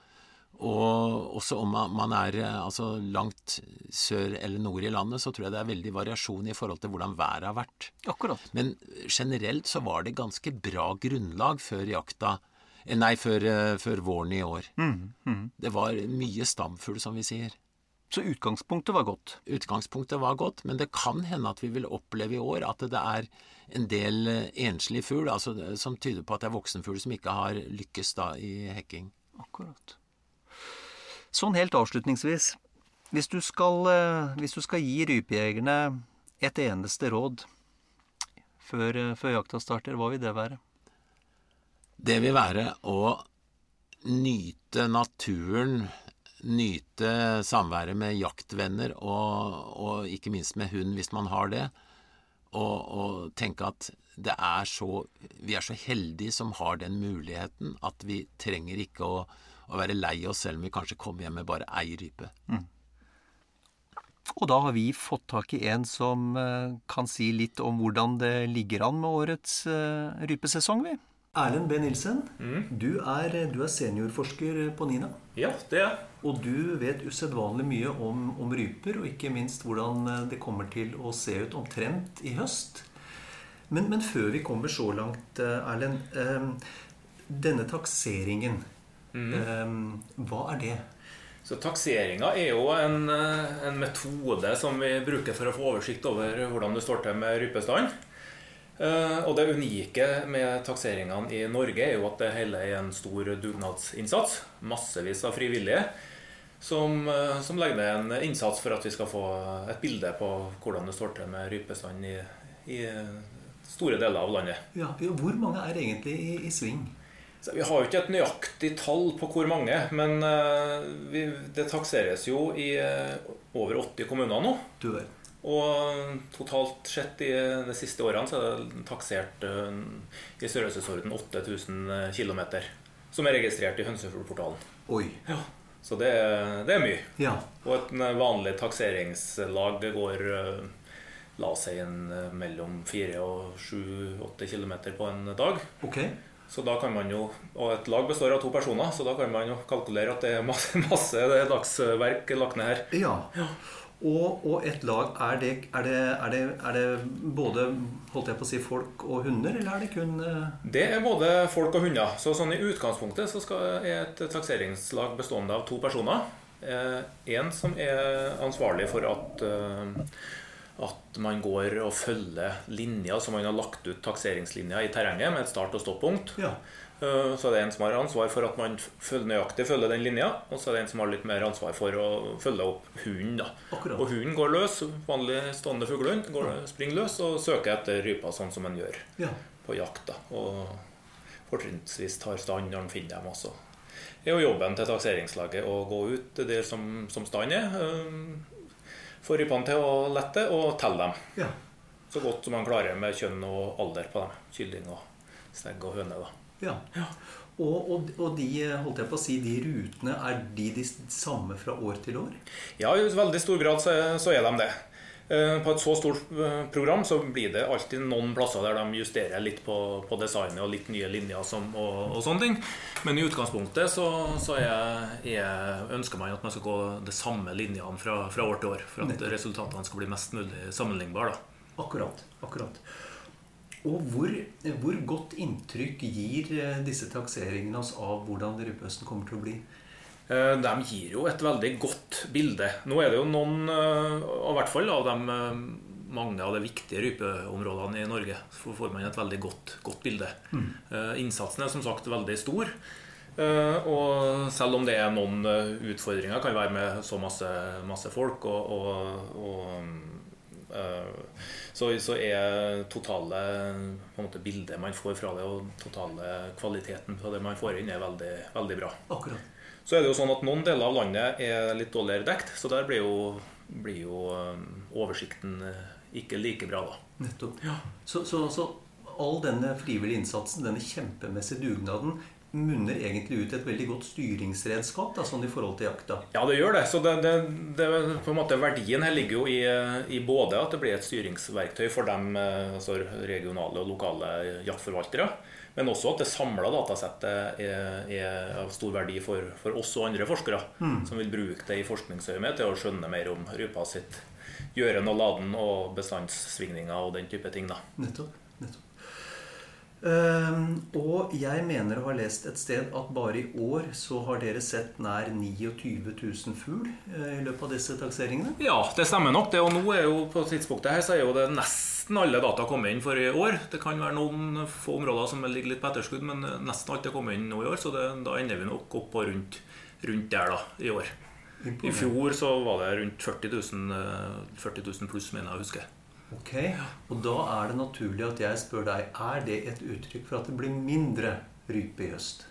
[SPEAKER 2] og også om man er altså langt sør eller nord i landet, så tror jeg det er veldig variasjon i forhold til hvordan været har vært.
[SPEAKER 1] Akkurat.
[SPEAKER 2] Men generelt så var det ganske bra grunnlag før jakta eh, Nei, før, eh, før våren i år. Mm, mm. Det var mye stamfugl, som vi sier.
[SPEAKER 1] Så utgangspunktet var godt.
[SPEAKER 2] Utgangspunktet var godt, men det kan hende at vi vil oppleve i år at det er en del eh, enslige fugl altså, som tyder på at det er voksenfugl som ikke har lykkes da i hekking.
[SPEAKER 1] Akkurat. Sånn helt avslutningsvis. Hvis du skal, eh, hvis du skal gi rypejegerne et eneste råd før, eh, før jakta starter, hva vil det være?
[SPEAKER 2] Det vil være å nyte naturen, nyte samværet med jaktvenner og, og ikke minst med hund hvis man har det. Og, og tenke at er så Vi er så heldige som har den muligheten at vi trenger ikke å, å være lei oss selv om vi kanskje kommer hjem med bare ei rype.
[SPEAKER 1] Og da har vi fått tak i en som eh, kan si litt om hvordan det ligger an med årets eh, rypesesong, vi. Erlend B. Nilsen, du, er, du er seniorforsker på NINA.
[SPEAKER 5] Ja, det er
[SPEAKER 1] Og du vet usedvanlig mye om, om ryper, og ikke minst hvordan eh, det kommer til å se ut omtrent i høst. Men, men før vi kommer så langt, eh, Erlend. Eh, denne takseringen, eh, hva er det?
[SPEAKER 5] Så Takseringa er jo en, eh, en metode som vi bruker for å få oversikt over hvordan det står til med rypestanden. Eh, Og det unike med takseringene i Norge er jo at det hele er en stor dugnadsinnsats. Massevis av frivillige som, eh, som legger ned en innsats for at vi skal få et bilde på hvordan det står til med rypestanden i, i store deler av landet.
[SPEAKER 1] Ja, hvor mange er egentlig i, i sving?
[SPEAKER 5] Så vi har jo ikke et nøyaktig tall på hvor mange, men eh, vi, det takseres jo i over 80 kommuner nå.
[SPEAKER 1] Du vet.
[SPEAKER 5] Og totalt sett i de siste årene så er det taksert eh, i størrelsesorden 8000 km som er registrert i Hønsefjordportalen.
[SPEAKER 1] Oi.
[SPEAKER 5] Så det, er- det er mye.
[SPEAKER 1] Ja.
[SPEAKER 5] Og et vanlig takseringslag det går eh, la oss si en, eh, mellom 4 og 7-8 km på en dag.
[SPEAKER 1] Ok.
[SPEAKER 5] Så da kan man jo, Og et lag består av to personer, så da kan man jo kalkulere at det er masse, masse dagsverk lagt ned her.
[SPEAKER 1] Ja. Ja. Og, og et lag, er det, er, det, er, det, er det både holdt jeg på å si, folk og hunder, eller er det kun eh,
[SPEAKER 5] Det er både folk og hunder. Så sånn i utgangspunktet så skal, et takseringslag bestående av to personer. En som er ansvarlig for at, eh, at man går og følger linja som man har lagt ut takseringslinja i terrenget med et start- og stoppunkt.
[SPEAKER 1] Ja.
[SPEAKER 5] Eh, Så er det en som har ansvar for at man følger nøyaktig følger den linja, og så er det en som har litt mer ansvar for å følge opp hunden. Og hunden går løs, vanlig stående fuglehund, går, springer løs og søker etter ryper sånn som en gjør
[SPEAKER 1] ja.
[SPEAKER 5] på jakt. da. Og fortrinnsvis tar stand når en finner dem også. Det er jo jobben til takseringslaget å gå ut der som, som stand er, eh, få rypene til å lette og telle dem
[SPEAKER 1] ja.
[SPEAKER 5] så godt som man klarer med kjønn og alder på dem. Kylling og stegg og høne. da.
[SPEAKER 1] Ja. Og, og, og de, holdt jeg på å si, de rutene, er de de samme fra år til år?
[SPEAKER 5] Ja, i veldig stor grad så, så er de det. Eh, På et så stort eh, program så blir det alltid noen plasser der de justerer litt på, på designet og litt nye linjer som, og, og sånne ting. Men i utgangspunktet så, så er, er, ønsker man at man skal gå de samme linjene fra, fra år til år. For at resultatene skal bli mest mulig sammenlignbare.
[SPEAKER 1] Akkurat. akkurat. Og hvor, hvor godt inntrykk gir eh, disse takseringene oss av hvordan rypehøsten kommer til å bli?
[SPEAKER 5] Eh, De gir jo et veldig godt bilde. Nå er det jo noen, eh, i hvert fall av de mange av de viktige rypeområdene i Norge, så får man et veldig godt, godt bilde. Mm. Innsatsen er som sagt veldig stor. Og selv om det er noen utfordringer, kan være med så masse, masse folk og, og, og eh, så, så er totale måte, bildet man får fra det, og totale kvaliteten på det man får inn, er veldig, veldig bra.
[SPEAKER 1] Akkurat.
[SPEAKER 5] Så er det jo sånn at noen deler av landet er litt dårligere dekt, så der blir jo, blir jo um, oversikten eh, ikke like bra, da.
[SPEAKER 1] Nettopp. Så, så, så all denne frivillige innsatsen, denne kjempemessige dugnaden, munner egentlig ut et veldig godt styringsredskap da, sånn i forhold til jakta.
[SPEAKER 5] Ja, det gjør det. Så det, det, det, på en måte verdien her ligger jo i, i både at det blir et styringsverktøy for dem, eh, altså regionale og lokale jaktforvaltere, men også at det samla datasettet er, er av stor verdi for, for oss og andre forskere, som vil bruke det i forskningsøyemed til å skjønne mer om rypa sitt gjøren og laden og bestandssvingninger og den type ting. da.
[SPEAKER 1] Nettopp. nettopp. Um, og jeg mener å ha lest et sted at bare i år så har dere sett nær 29 000 fugl uh, i løpet av disse takseringene?
[SPEAKER 5] Ja, det stemmer nok. det, Og nå er jo på tidspunktet her så er jo det nesten alle data kommet inn for i år. Det kan være noen få områder som ligger litt på etterskudd, men nesten alt er kommet inn nå i år. Så det, da ender vi nok opp på rundt, rundt der da, i år. I fjor så var det rundt 40 000, 40 000 pluss, mener jeg å huske.
[SPEAKER 1] Ok, Og da er det naturlig at jeg spør deg er det et uttrykk for at det blir mindre rype i høst?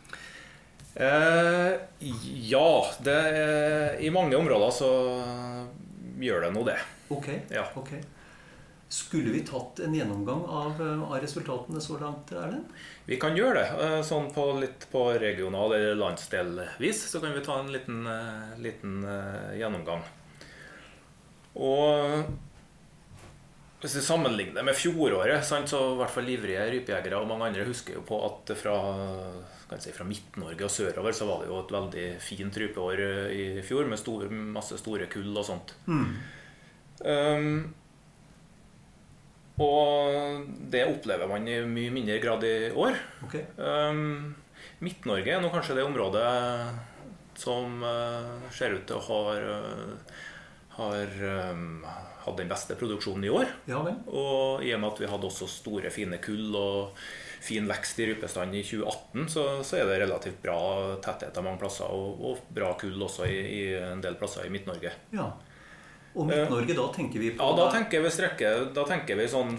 [SPEAKER 5] Eh, ja. Det, I mange områder så gjør det nå det.
[SPEAKER 1] Ok,
[SPEAKER 5] ja.
[SPEAKER 1] ok. Skulle vi tatt en gjennomgang av, av, resultatene så langt, Erlend?
[SPEAKER 5] Vi kan gjøre det. Eh, sånn på, litt på regional- eller landsdelvis så kan vi ta en liten, eh, liten gjennomgang. Og hvis vi sammenligner med fjoråret, sant, så i hvert fall ivrige rypejegere og mange andre husker jo på at fra, si, fra Midt-Norge og sørover så var det jo et veldig fint rypeår i fjor med store, masse store kull og sånt. Mm. Um, og det opplever man i mye mindre grad i år.
[SPEAKER 1] Okay.
[SPEAKER 5] Um, Midt-Norge er nå kanskje det området som uh, ser ut til å ha uh, har um, hatt den beste produksjonen i år.
[SPEAKER 1] Ja,
[SPEAKER 5] og i og med at vi hadde også store, fine kull og fin vekst i rypestanden i 2018, så, så, er det relativt bra tetthet av mange plasser, og, og bra kull også i, i, en del plasser i Midt-Norge.
[SPEAKER 1] Ja. Og Midt-Norge, da tenker vi på
[SPEAKER 5] Ja, da tenker vi strekke, da tenker vi sånn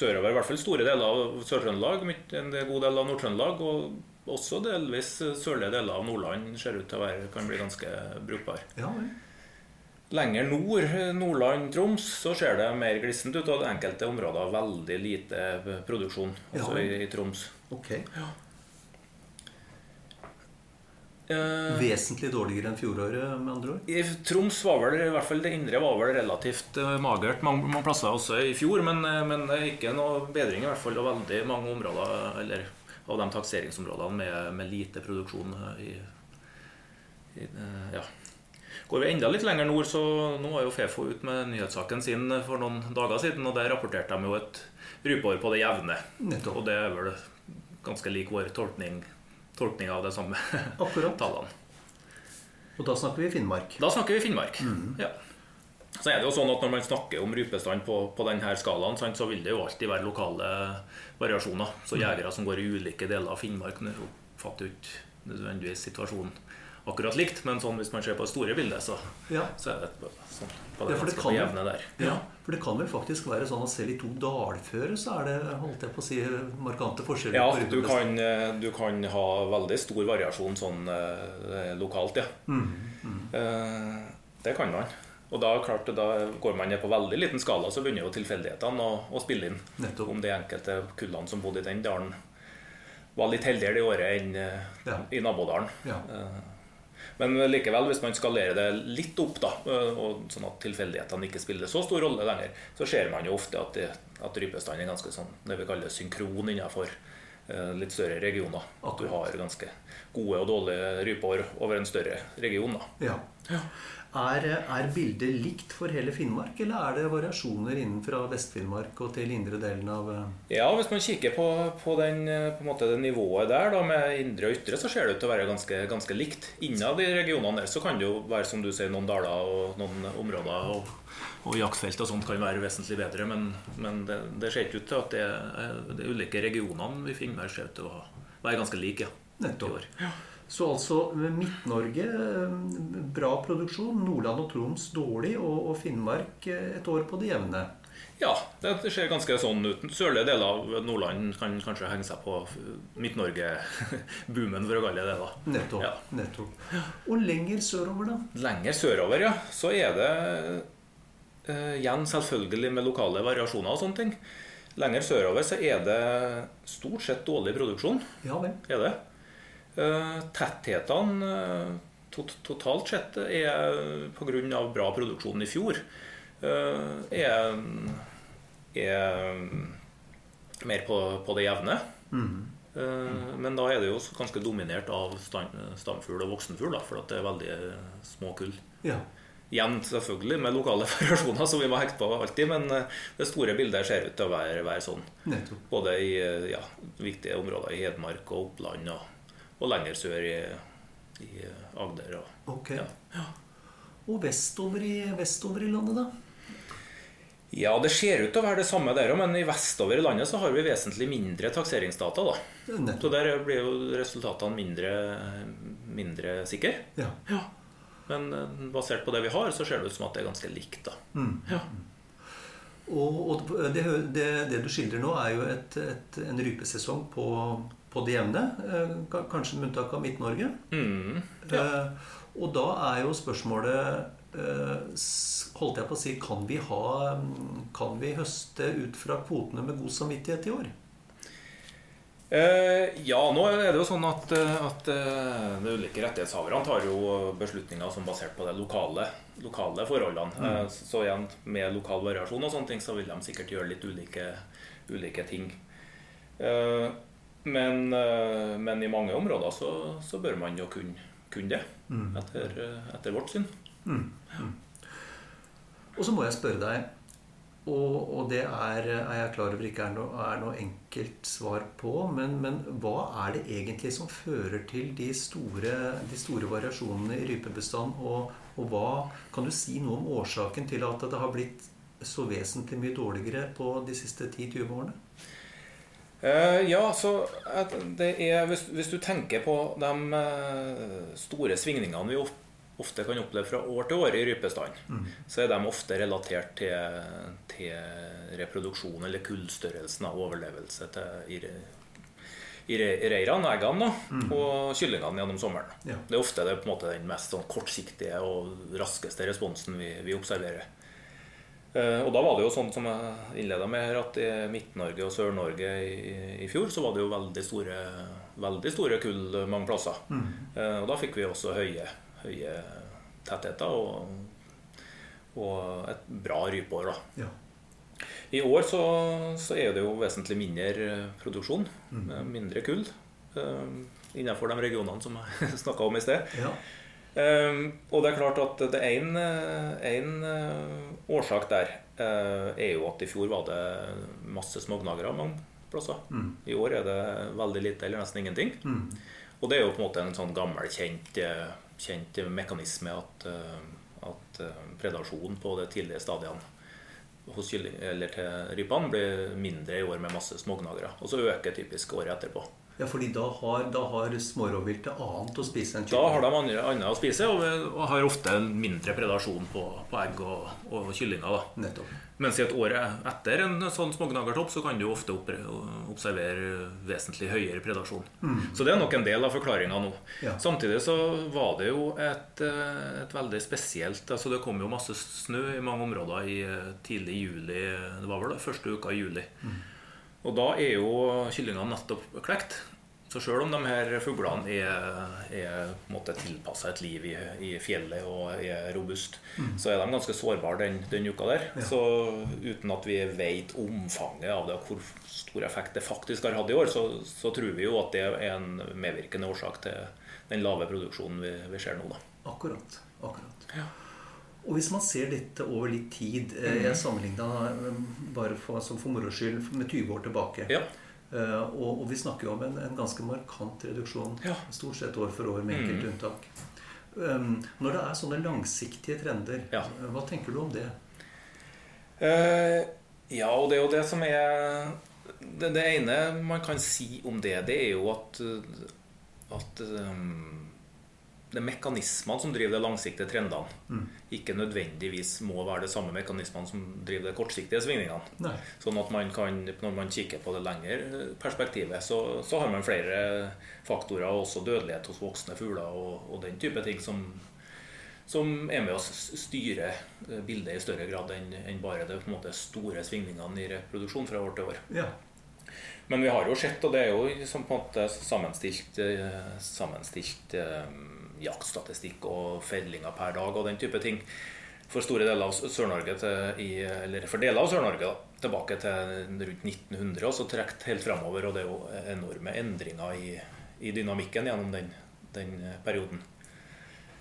[SPEAKER 5] sørover, i hvert fall store deler av Sør-Trøndelag, en god del av Nord-Trøndelag, og også delvis sørlige deler av Nordland ser ut til å være, kan bli ganske brukbar.
[SPEAKER 1] Ja, vel.
[SPEAKER 5] Lenger nord, Nordland, Troms, så ser det mer glissent ut. Og enkelte områder veldig lite produksjon, også ja. i, i, Troms.
[SPEAKER 1] Ok.
[SPEAKER 5] Ja.
[SPEAKER 1] Eh, Vesentlig dårligere enn fjoråret, med andre ord?
[SPEAKER 5] I Troms var vel, i hvert fall det indre var vel relativt uh, magert mange, mange, plasser også i fjor. Men, uh, men ikke noe bedring, i hvert fall. Og veldig mange områder eller, av de takseringsområdene med, med lite produksjon i, i ja. Går vi enda litt lenger nord, så nå var jo Fefo ut med nyhetssaken sin for noen dager siden, og der rapporterte de jo et rypeår på det jevne.
[SPEAKER 1] Nettopp.
[SPEAKER 5] Og det er vel ganske lik vår tolkning, tolkning av det samme tallene.
[SPEAKER 1] Og da snakker vi Finnmark?
[SPEAKER 5] Da snakker vi Finnmark, mm. ja. Så er det jo sånn at Når man snakker om rypestand på, på denne skalaen, så vil det jo alltid være lokale variasjoner. Så mm. jegere som går i ulike deler av Finnmark, oppfatter jo ikke nødvendigvis situasjonen akkurat likt, men sånn hvis man ser på det store bildet, så,
[SPEAKER 1] ja.
[SPEAKER 5] så er det sånn på
[SPEAKER 1] det,
[SPEAKER 5] ja,
[SPEAKER 1] for det kan,
[SPEAKER 5] jevne der.
[SPEAKER 1] Ja. for det kan vel faktisk være sånn at selv i to dalføre så er det holdt jeg på å si, markante forskjeller?
[SPEAKER 5] Ja, du kan, eh, du kan, ha veldig stor variasjon sånn eh, lokalt, ja.
[SPEAKER 1] Mm, mm.
[SPEAKER 5] Eh, det kan man. Og da, klart, da går man ned på veldig liten skala, så begynner jo tilfeldighetene å, å, spille inn.
[SPEAKER 1] Nettopp.
[SPEAKER 5] Om de enkelte kullene som bodde i den dalen, var litt heldigere det året enn eh, ja. i nabodalen.
[SPEAKER 1] Ja.
[SPEAKER 5] Eh, men likevel, hvis man skalerer det litt opp, da, og sånn at tilfeldighetene ikke spiller så stor rolle lenger, så ser man jo ofte at, det, at rypestanden er ganske sånn, det vi kaller synkron innenfor eh, litt større regioner. At du har ganske gode og dårlige rypeår over en større region. Da.
[SPEAKER 1] Ja. Er, er, bildet likt for hele Finnmark, eller er det variasjoner innenfra Vest-Finnmark og til indre delen av eh?
[SPEAKER 5] Ja, Hvis man kikker på, på, den, eh, på måte, det nivået der, da, med indre og ytre, så ser det ut til å være ganske, ganske likt. Innad i regionene der så kan det jo være som du sier, noen daler og noen områder og, og jaktfelt og sånt kan være vesentlig bedre, men, men det, det, ser ikke ut til at det, de ulike regionene vi finner, ser ut til å være ganske like. Ja,
[SPEAKER 1] Nettopp. Ja. Så altså Midt-Norge eh, bra produksjon, Nordland og Troms dårlig, og, Finnmark eh, et år på det jevne.
[SPEAKER 5] Ja, det ser ganske sånn ut. Sørlige deler av Nordland kan kanskje henge seg på Midt-Norge-boomen, for å kalle det det. da.
[SPEAKER 1] Nettopp. Ja. nettopp. Og lenger sørover, da?
[SPEAKER 5] Lenger sørover, ja. Så er det eh, igjen selvfølgelig med lokale variasjoner og sånne ting. Lenger sørover så er det stort sett dårlig produksjon.
[SPEAKER 1] Ja vel.
[SPEAKER 5] Er det? Eh, tethetene eh, totalt sett er pga. bra produksjon i fjor eh, er, er mer på, på det jevne.
[SPEAKER 1] Mm.
[SPEAKER 5] Men da er det jo ganske dominert av stamfugl og voksenfugl, for det er veldig små kull.
[SPEAKER 1] Ja.
[SPEAKER 5] Igjen selvfølgelig med lokale variasjoner, som vi må hekte på alltid, men det store bildet ser ut til å være, være sånn.
[SPEAKER 1] Nettopp.
[SPEAKER 5] Både i ja, viktige områder i Hedmark og Oppland, og, og lenger sør i, i Agder. Og,
[SPEAKER 1] Ok.
[SPEAKER 5] ja.
[SPEAKER 1] Og vestover i, vestover i landet, da?
[SPEAKER 5] ja, det ser ut til å være det samme der òg, men i vestover i landet så har vi vesentlig mindre takseringsdata. da. Så der blir jo resultatene mindre, mindre sikre.
[SPEAKER 1] Ja.
[SPEAKER 5] Ja. Men eh, basert på det vi har, så ser det ut som at det er ganske likt. da. Ja.
[SPEAKER 1] Og, og det, det, det du skildrer nå, er jo et, et, en rypesesong på, på det jevne. eh, Kanskje med unntak av Midt-Norge.
[SPEAKER 5] Mm.
[SPEAKER 1] Eh, Og da er jo spørsmålet eh, Holdt jeg på å si Kan vi, ha, kan vi høste ut fra kvotene med god samvittighet i år?
[SPEAKER 5] Eh, ja, nå er det jo sånn at, at de ulike rettighetshaverne tar jo beslutninger som basert på de lokale, lokale forholdene. Mm. så igjen, med lokal variasjon og sånne ting, så vil de sikkert gjøre litt ulike, ulike ting. Eh, men, eh, men i mange områder så, så bør man jo kunne, kunne det, etter, eh, etter vårt syn.
[SPEAKER 1] Og så må jeg spørre deg, og, og det er, er jeg klar over ikke er noe, er noe enkelt svar på, men, men hva er det egentlig som fører til de store, de store variasjonene i rypebestand? Og, og hva kan du si noe om årsaken til at det har blitt så vesentlig mye dårligere på de siste 10-20 årene?
[SPEAKER 5] Eh, ja, så det er, hvis, hvis du tenker på de eh, store svingningene vi ofte kan oppleve fra år til år i rypestanden, så er de ofte relatert til, til reproduksjon eller kullstørrelsen av overlevelse til, i, i reirene, eggene, da, og kyllingene gjennom sommeren.
[SPEAKER 1] Ja.
[SPEAKER 5] Det er ofte det, måte, den mest sånn, kortsiktige og raskeste responsen vi, vi observerer. Eh, Og da var det jo sånn som jeg innleda med her, at i Midt-Norge og Sør-Norge i, i fjor så var det jo veldig store, veldig store kull mange plasser. Mm. Og da fikk vi også høye, høye tettheter og, og et bra rypeår. da.
[SPEAKER 1] Ja.
[SPEAKER 5] I år så, så er det jo vesentlig mindre produksjon, mm. mindre kull, eh, innenfor de regionene som jeg snakka om i sted.
[SPEAKER 1] ja.
[SPEAKER 5] Eh, og det er klart at det er en, eh, en eh, årsak der eh, er jo at i fjor var det masse smågnagere mange plasser. I år er det veldig lite eller nesten ingenting. Og det er jo på en måte en sånn gammel, kjent, kjent mekanisme at, at predasjonen på de tidlige stadiene hos kylling, eller til rypene blir mindre i år med masse smågnagere. Og så øker typisk året etterpå.
[SPEAKER 1] Ja, fordi da har, da har smårovviltet annet å spise enn
[SPEAKER 5] Da har de andre, annet å spise og, og har ofte en mindre predasjon på, på egg og, og kyllinger.
[SPEAKER 1] Nettopp.
[SPEAKER 5] Mens i et år etter en sånn smågnagertopp så kan du ofte observere vesentlig høyere predasjon. Så det er nok en del av forklaringa nå.
[SPEAKER 1] Ja.
[SPEAKER 5] Samtidig så var det jo et, et veldig spesielt altså Det kom jo masse snø i mange områder i eh, tidlig juli. Det var vel det første uka i juli. Og da er jo kyllingene nettopp klekt. Så sjøl om de her fuglene er, er tilpassa et liv i, i fjellet og er robust, så er de ganske sårbare den, den uka der. Så uten at vi vet omfanget av det, og hvor stor effekt det faktisk har hatt i år, så, så tror vi jo at det er en medvirkende årsak til den lave produksjonen vi, vi ser nå. da.
[SPEAKER 1] Akkurat. akkurat. Og hvis man ser dette over litt tid eh,
[SPEAKER 5] Mm.
[SPEAKER 1] Jeg sammenligna bare for, altså for moro skyld med 20 år tilbake.
[SPEAKER 5] Ja.
[SPEAKER 1] Eh, og, og vi snakker jo om en, en ganske markant reduksjon.
[SPEAKER 5] Ja.
[SPEAKER 1] Stort sett år for år, med enkelte unntak. Um, når det er sånne langsiktige trender,
[SPEAKER 5] Ja.
[SPEAKER 1] eh, hva tenker du om det?
[SPEAKER 5] Uh, ja, og det er jo det som er det, det ene man kan si om det, det er jo at, at um, det er mekanismene som driver de langsiktige trendene, ikke nødvendigvis må være de samme mekanismene som driver de kortsiktige svingningene.
[SPEAKER 1] Nei.
[SPEAKER 5] Sånn at man kan, når man kikker på det lengre perspektivet, så, så har man flere faktorer, også dødelighet hos voksne fugler og, og den type ting som, som er med å styre eh, bildet i større grad enn enn bare de en måte, store svingningene i reproduksjon fra år til år.
[SPEAKER 1] Ja.
[SPEAKER 5] Men vi har jo sett, og det er jo på en måte sammenstilt, eh, sammenstilt eh, jaktstatistikk og fellinger per dag og den type ting for store deler av Sør-Norge eller for deler av Sør-Norge tilbake til rundt 1900 og så trukket helt fremover. Og det er jo enorme endringer i, i dynamikken gjennom den, den perioden.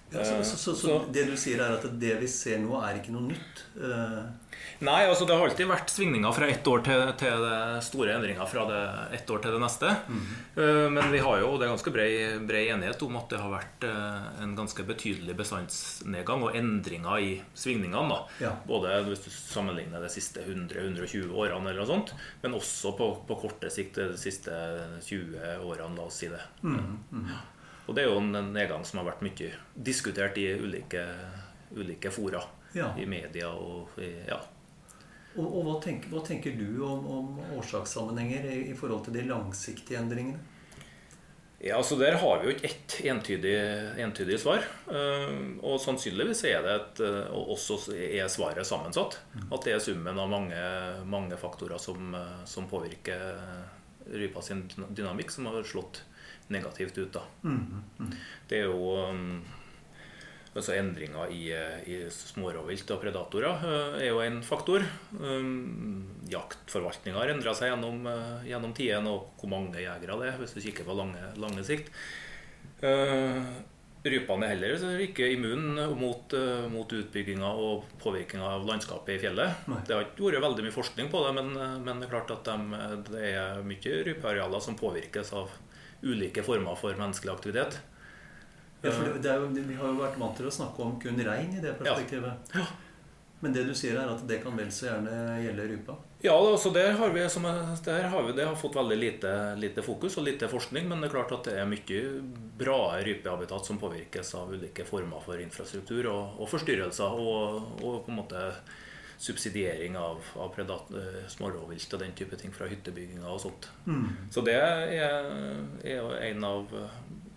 [SPEAKER 1] Ja, så, så, så, så, det du sier, er at det vi ser nå, er ikke noe nytt?
[SPEAKER 5] Nei, altså det har alltid vært svingninger fra ett år til, til det store endringer fra det ett år til det neste. Mm. Men vi har jo, det er ganske bred, bred, enighet om at det har vært uh, en ganske betydelig bestandsnedgang og endringer i svingningene. Ja. Både hvis du sammenligner de siste 100-120 årene, eller noe sånt, men også på, på korte sikt de siste 20 årene, la oss si det. Mm. Mm. Og det er jo en nedgang som har vært mye diskutert i ulike, ulike fora. Ja. I media og i, ja.
[SPEAKER 1] Og, og hva, tenker, hva, tenker, du om, om årsakssammenhenger i, i, forhold til de langsiktige endringene?
[SPEAKER 5] Ja, altså Der har vi jo ikke ett entydig, entydig svar. Uh, og sannsynligvis er det et, uh, også er svaret sammensatt. Mm. At det er summen av mange, mange faktorer som, uh, som påvirker rypa sin dynamikk, som har slått negativt ut. da. Mm, mm. Det er jo altså Endringer i, i smårovvilt og predatorer uh, er jo en faktor. Um, jaktforvaltninga har endra seg gjennom, uh, gjennom tiden, og hvor mange jegere det er, hvis du kikker på lange, lange sikt. Rypene er heller ikke immune mot, mot utbygginga og påvirkninga av landskapet i fjellet. Nei. Det har ikke vært veldig mye forskning på det, men, men det er klart at de, det er mye rypearealer som påvirkes av ulike former for menneskelig aktivitet.
[SPEAKER 1] Ja, for det, det jo, Vi har jo vært vant til å snakke om kun rein i det perspektivet. Ja. Ja. Men det du sier er at det kan vel så gjerne gjelde rupa?
[SPEAKER 5] Ja, altså der har vi, som, der har vi det har fått veldig lite, lite, fokus og lite forskning. Men det er klart at det er mye bra rypehabitat som påvirkes av ulike former for infrastruktur og, og forstyrrelser. Og, og, på en måte subsidiering av, av eh, smårovvilt og den type ting fra hyttebygginga og sånt. Mm. Så det er, er en av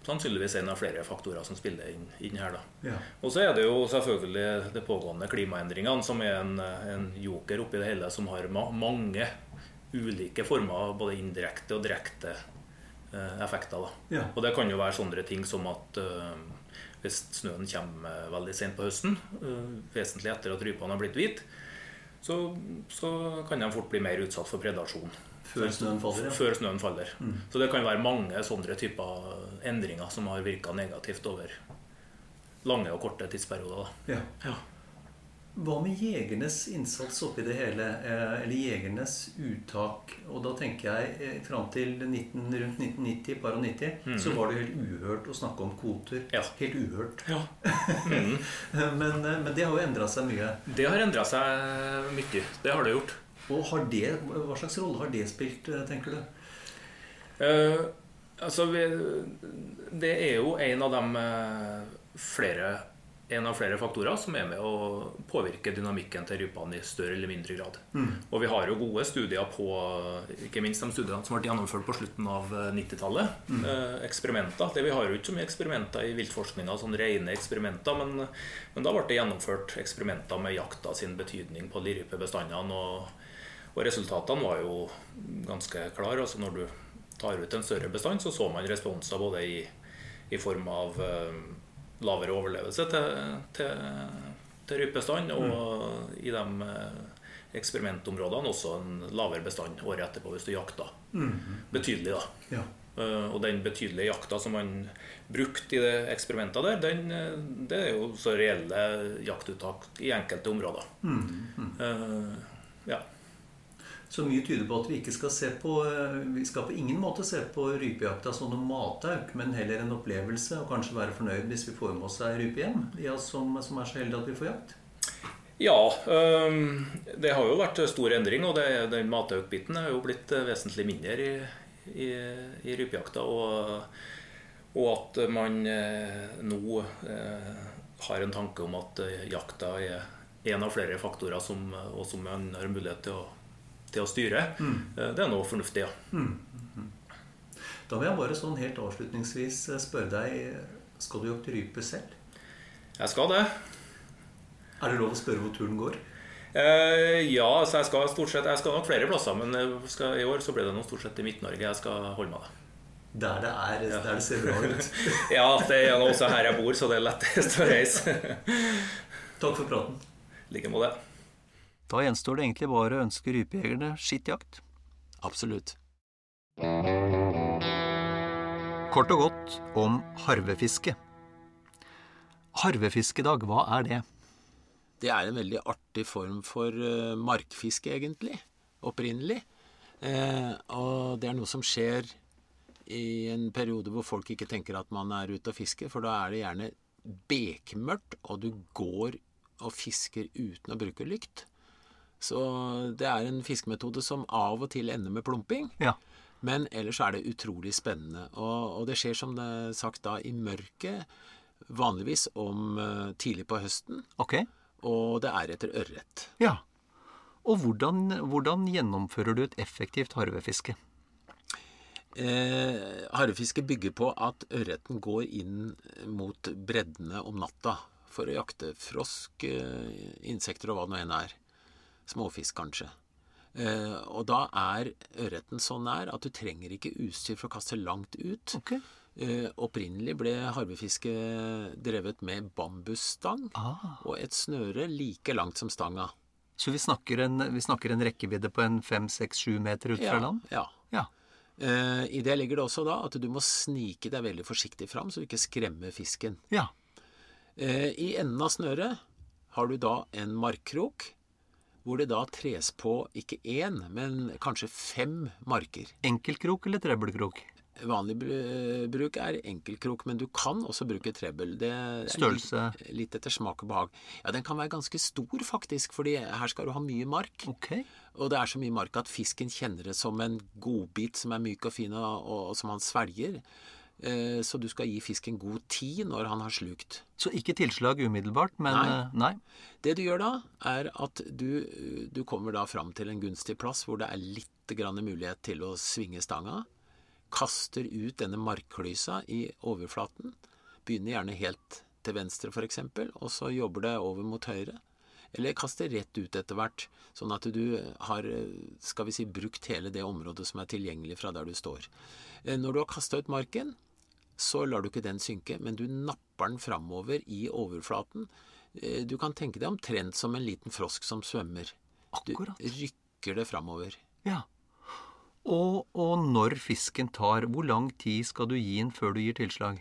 [SPEAKER 5] sannsynligvis en av flere faktorer som spiller inn, inn her. Ja. Og så er det jo selvfølgelig de pågående klimaendringene som er en, en joker oppi det hele, som har ma mange ulike former, både indirekte og direkte eh, effekter. Ja. Og det kan jo være sånne ting som at eh, hvis snøen kommer veldig sent på høsten, eh, vesentlig etter at rypene har blitt hvite, så, så, kan de fort bli mer utsatt for predasjon.
[SPEAKER 1] Før snøen faller? Ja.
[SPEAKER 5] Før snøen faller. Mm. Så det kan være mange sånne typer endringer som har virka negativt over lange og korte tidsperioder. Ja. Ja.
[SPEAKER 1] Hva med jegernes innsats oppi det hele? Eh, eller jegernes uttak? Og da tenker jeg eh, fram til 19, rundt 1990, par og 90, mm. så var det helt uhørt å snakke om kvoter. Ja. Helt uhørt. Ja. Mm. men, eh, men, det har jo endra seg mye.
[SPEAKER 5] Det har endra seg mye. Det har det gjort.
[SPEAKER 1] Og har det, Hva slags rolle har det spilt, tenker du?
[SPEAKER 5] Uh, altså, vi, det er jo en av de flere en av flere faktorer som er med å påvirke dynamikken til rypene i større eller mindre grad. Mm. Og vi har jo gode studier på ikke minst de studiene som ble gjennomført på slutten av 90-tallet. Mm. Eh, eksperimenter. Det Vi har jo ikke så mye eksperimenter i viltforskninga, sånn rene eksperimenter, men, men, da ble det gjennomført eksperimenter med jakta sin betydning på lirrypebestandene. Og, og resultatene var jo ganske klare. Altså når du tar ut en større bestand, så så man responser både i, i form av uh, lavere overlevelse til, til, til rypebestand. Og mm. i de eh, eksperimentområdene også en lavere bestand året etterpå hvis du jakta. Mm. Betydelig, da. Ja. Uh, og den betydelige jakta som man brukte i det eksperimentet der, den, det er jo så reelle jaktuttak i enkelte områder. Mm. Uh,
[SPEAKER 1] ja. Så mye tyder på at vi ikke skal se på eh, Vi skal på ingen måte se på rypejakta som noe matauk, men heller en opplevelse, og kanskje være fornøyd hvis vi får med oss ei rype hjem, de av oss som, som, er så heldige at vi får jakt.
[SPEAKER 5] Ja, det har jo vært stor endring, og den mataukbiten er jo blitt eh, vesentlig mindre i, i, i rypejakta. Og, og, at man eh, nå har en tanke om at jakta er en av flere faktorer som, og som man har mulighet til å til å styre. Mm. Eh, det er noe fornuftig, ja. Mm.
[SPEAKER 1] Da vil jeg bare sånn helt avslutningsvis eh, spørre deg Skal du jakte rype selv?
[SPEAKER 5] Jeg skal det.
[SPEAKER 1] Er det lov å spørre hvor turen går?
[SPEAKER 5] Eh, ja, så jeg skal stort sett Jeg skal nok flere plasser, men skal, i år så ble det noe stort sett i Midt-Norge jeg skal holde meg.
[SPEAKER 1] Der det er, ja. der det ser bra ut.
[SPEAKER 5] ja, det er også her jeg bor, så det er lettest å reise.
[SPEAKER 1] Takk for praten.
[SPEAKER 5] I like måte.
[SPEAKER 1] Da gjenstår det egentlig bare å ønske rypejegerne skittjakt.
[SPEAKER 2] Absolutt.
[SPEAKER 3] Kort og godt om harvefiske.
[SPEAKER 1] Harvefiskedag, hva er det?
[SPEAKER 2] Det er en veldig artig form for uh, markfiske, egentlig. Opprinnelig. Eh, og det er noe som skjer i en periode hvor folk ikke tenker at man er ute og fisker, for da er det gjerne bekmørkt, og du går og fisker uten å bruke lykt. Så det er en fiskemetode som av og til ender med plumping.
[SPEAKER 1] Ja.
[SPEAKER 2] Men ellers er det utrolig spennende. Og, og det skjer som det er sagt da i mørket, vanligvis om uh, tidlig på høsten.
[SPEAKER 1] Okay.
[SPEAKER 2] Og det er etter ørret.
[SPEAKER 1] Ja. Og hvordan, hvordan gjennomfører du et effektivt harvefiske?
[SPEAKER 2] Eh, harvefiske bygger på at ørreten går inn mot breddene om natta for å jakte frosk, eh, insekter og hva det nå enn er. Småfisk, kanskje. Eh, og da er ørreten så nær at du trenger ikke utstyr for å kaste langt ut.
[SPEAKER 1] Okay.
[SPEAKER 2] Eh, opprinnelig ble harvefiske drevet med bambusstang
[SPEAKER 1] Ah.
[SPEAKER 2] og et snøre like langt som stanga.
[SPEAKER 1] Så vi snakker en, vi snakker en rekkevidde på en fem, seks, sju meter ut fra land?
[SPEAKER 2] Ja.
[SPEAKER 1] Ja.
[SPEAKER 2] Uh, I det ligger det også da at du må snike deg veldig forsiktig fram, så du ikke skremmer fisken.
[SPEAKER 1] Ja.
[SPEAKER 2] Uh, I enden av snøret har du da en markkrok, hvor det da tres på ikke én, men kanskje fem marker.
[SPEAKER 1] Enkeltkrok eller trebbelkrok?
[SPEAKER 2] Vanlig bruk er enkeltkrok, men du kan også bruke trebbel. Det
[SPEAKER 1] Størrelse?
[SPEAKER 2] Litt, litt etter smak og behag. Ja, den kan være ganske stor, faktisk, fordi her skal du ha mye mark.
[SPEAKER 1] Ok.
[SPEAKER 2] Og det er så mye mark at fisken kjenner det som en godbit som er myk og fin, og, og, og som han svelger. Eh, så du skal gi fisken god tid når han har slukt.
[SPEAKER 1] Så ikke tilslag umiddelbart, men
[SPEAKER 2] Nei.
[SPEAKER 1] eh, nei.
[SPEAKER 2] Det du gjør da, er at du, du kommer da fram til en gunstig plass hvor det er litt grann mulighet til å svinge stanga. Kaster ut denne markklysa i overflaten. Begynner gjerne helt til venstre, f.eks., og så jobber det over mot høyre. Eller kaster rett ut etter hvert, sånn at du har skal vi si, brukt hele det området som er tilgjengelig fra der du står. Eh, Når du har kasta ut marken, så lar du ikke den synke, men du napper den framover i overflaten. Eh, Du kan tenke deg omtrent som en liten frosk som svømmer. Du rykker det framover.
[SPEAKER 1] Ja. Og, og når fisken tar, hvor lang tid skal du gi den før du gir tilslag?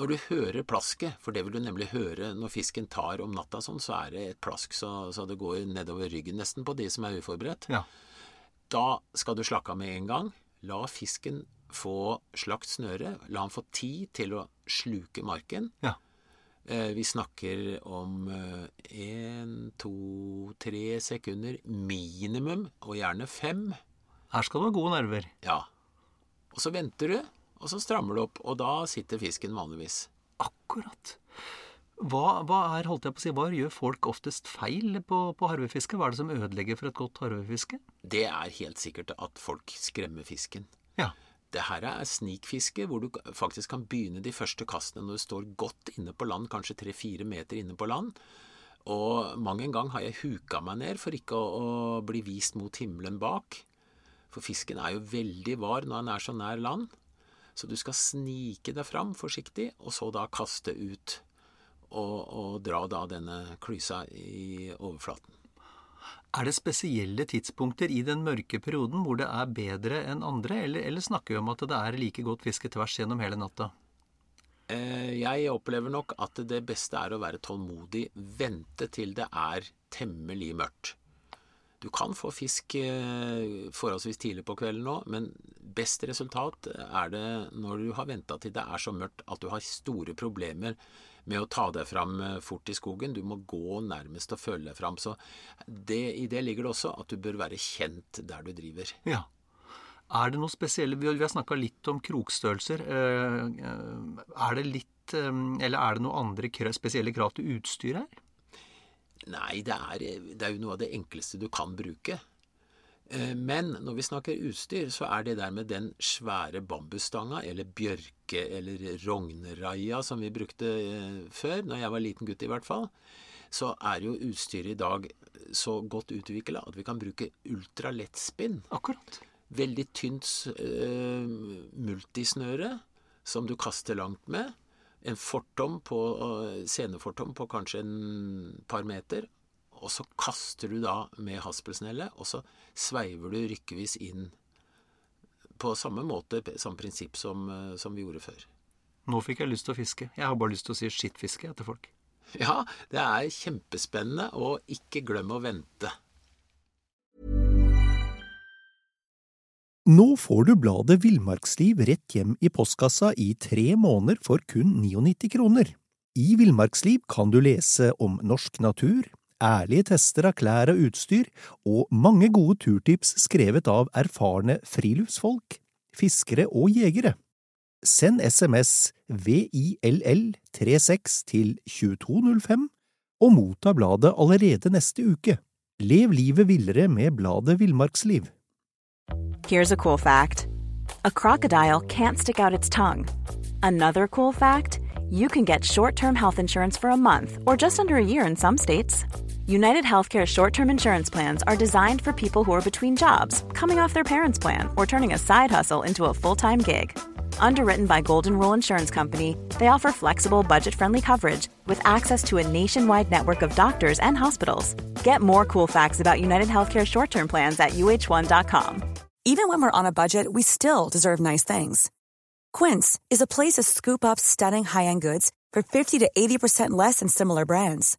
[SPEAKER 2] Når du hører plasket, for det vil du nemlig høre når fisken tar om natta sånn, så er det et plask så, så det går nedover ryggen nesten på de som er uforberedt.
[SPEAKER 1] Ja.
[SPEAKER 2] Da skal du slakke av med en gang. La fisken få slakt snøret. La han få tid til å sluke marken.
[SPEAKER 1] Ja.
[SPEAKER 2] Eh, vi snakker om én, to, tre sekunder minimum, og gjerne fem.
[SPEAKER 1] Her skal du ha gode nerver.
[SPEAKER 2] Ja. Og så venter du, og så strammer du opp, og da sitter fisken vanligvis.
[SPEAKER 1] Akkurat. Hva, hva er, holdt jeg på å si, hva gjør folk oftest feil på, på harvefiske? Hva er det som ødelegger for et godt harvefiske?
[SPEAKER 2] Det er helt sikkert at folk skremmer fisken.
[SPEAKER 1] Ja.
[SPEAKER 2] Det her er snikfiske, hvor du faktisk kan begynne de første kastene når du står godt inne på land, kanskje tre-fire meter inne på land. Og mang en gang har jeg huka meg ned for ikke å, å bli vist mot himmelen bak. For fisken er jo veldig var når han er så nær land. Så du skal snike deg fram forsiktig, og så da kaste ut. Og, og dra da denne klysa i overflaten.
[SPEAKER 1] Er det spesielle tidspunkter i den mørke perioden hvor det er bedre enn andre, eller, eller snakker vi om at det er like godt fiske tvers gjennom hele natta?
[SPEAKER 2] Eh, Jeg opplever nok at det beste er å være tålmodig, vente til det er temmelig mørkt. Du kan få fisk eh, forholdsvis tidlig på kvelden nå, men best resultat er det når du har venta til det er så mørkt at du har store problemer med å ta deg fram eh, fort i skogen. Du må gå nærmest og føle deg fram. Så det, i det ligger det også at du bør være kjent der du driver.
[SPEAKER 1] Ja. Er det noe spesielle Vi har- snakka litt om krokstørrelser. Eh, eh, Er det litt Eller er det noen andre spesielle krav til utstyr her?
[SPEAKER 2] Nei, det er, det er jo noe av det enkleste du kan bruke. Eh, Men når vi snakker utstyr, så er det der med den svære bambusstanga, eller bjørke- eller rognraia som vi brukte eh, før, når jeg var liten gutt i hvert fall, så er jo utstyret i dag så godt utvikla at vi kan bruke ultralettspinn.
[SPEAKER 1] Akkurat.
[SPEAKER 2] Veldig tynt uh, multisnøre som du kaster langt med. En fortom på, uh, senefortom på kanskje en par meter. Og så kaster du da med haspelsnelle, og så sveiver du rykkevis inn på samme måte, samme prinsipp som, eh, som vi gjorde før.
[SPEAKER 6] Nå fikk jeg lyst til å fiske. Jeg har bare lyst til å si skittfiske etter folk.
[SPEAKER 2] Ja, det er kjempespennende, og ikke glem å vente.
[SPEAKER 1] Nå får du bladet Villmarksliv rett hjem i postkassa i tre måneder for kun 99 kroner. I Villmarksliv kan du lese om norsk natur, ærlige tester av klær og utstyr, og mange gode turtips skrevet av erfarne friluftsfolk, fiskere og jegere. Send SMS VILL36 til 2205 og motta bladet allerede neste uke. Lev livet villere med bladet Villmarksliv.
[SPEAKER 7] Here's a cool fact a crocodile can't stick out its tongue. Another cool fact you can get short term health insurance for a month or just under a year in some states. United Healthcare short term insurance plans are designed for people who are between jobs, coming off their parents' plan, or turning a side hustle into a full time gig. Underwritten by Golden Rule Insurance Company, they offer flexible, budget friendly coverage with access to a nationwide network of doctors and hospitals. Get more cool facts about United Healthcare short term plans at uh1.com. Even when we're on a budget, we still deserve nice things. Quince is a place to scoop up stunning high end goods for 50 to 80% less than similar brands.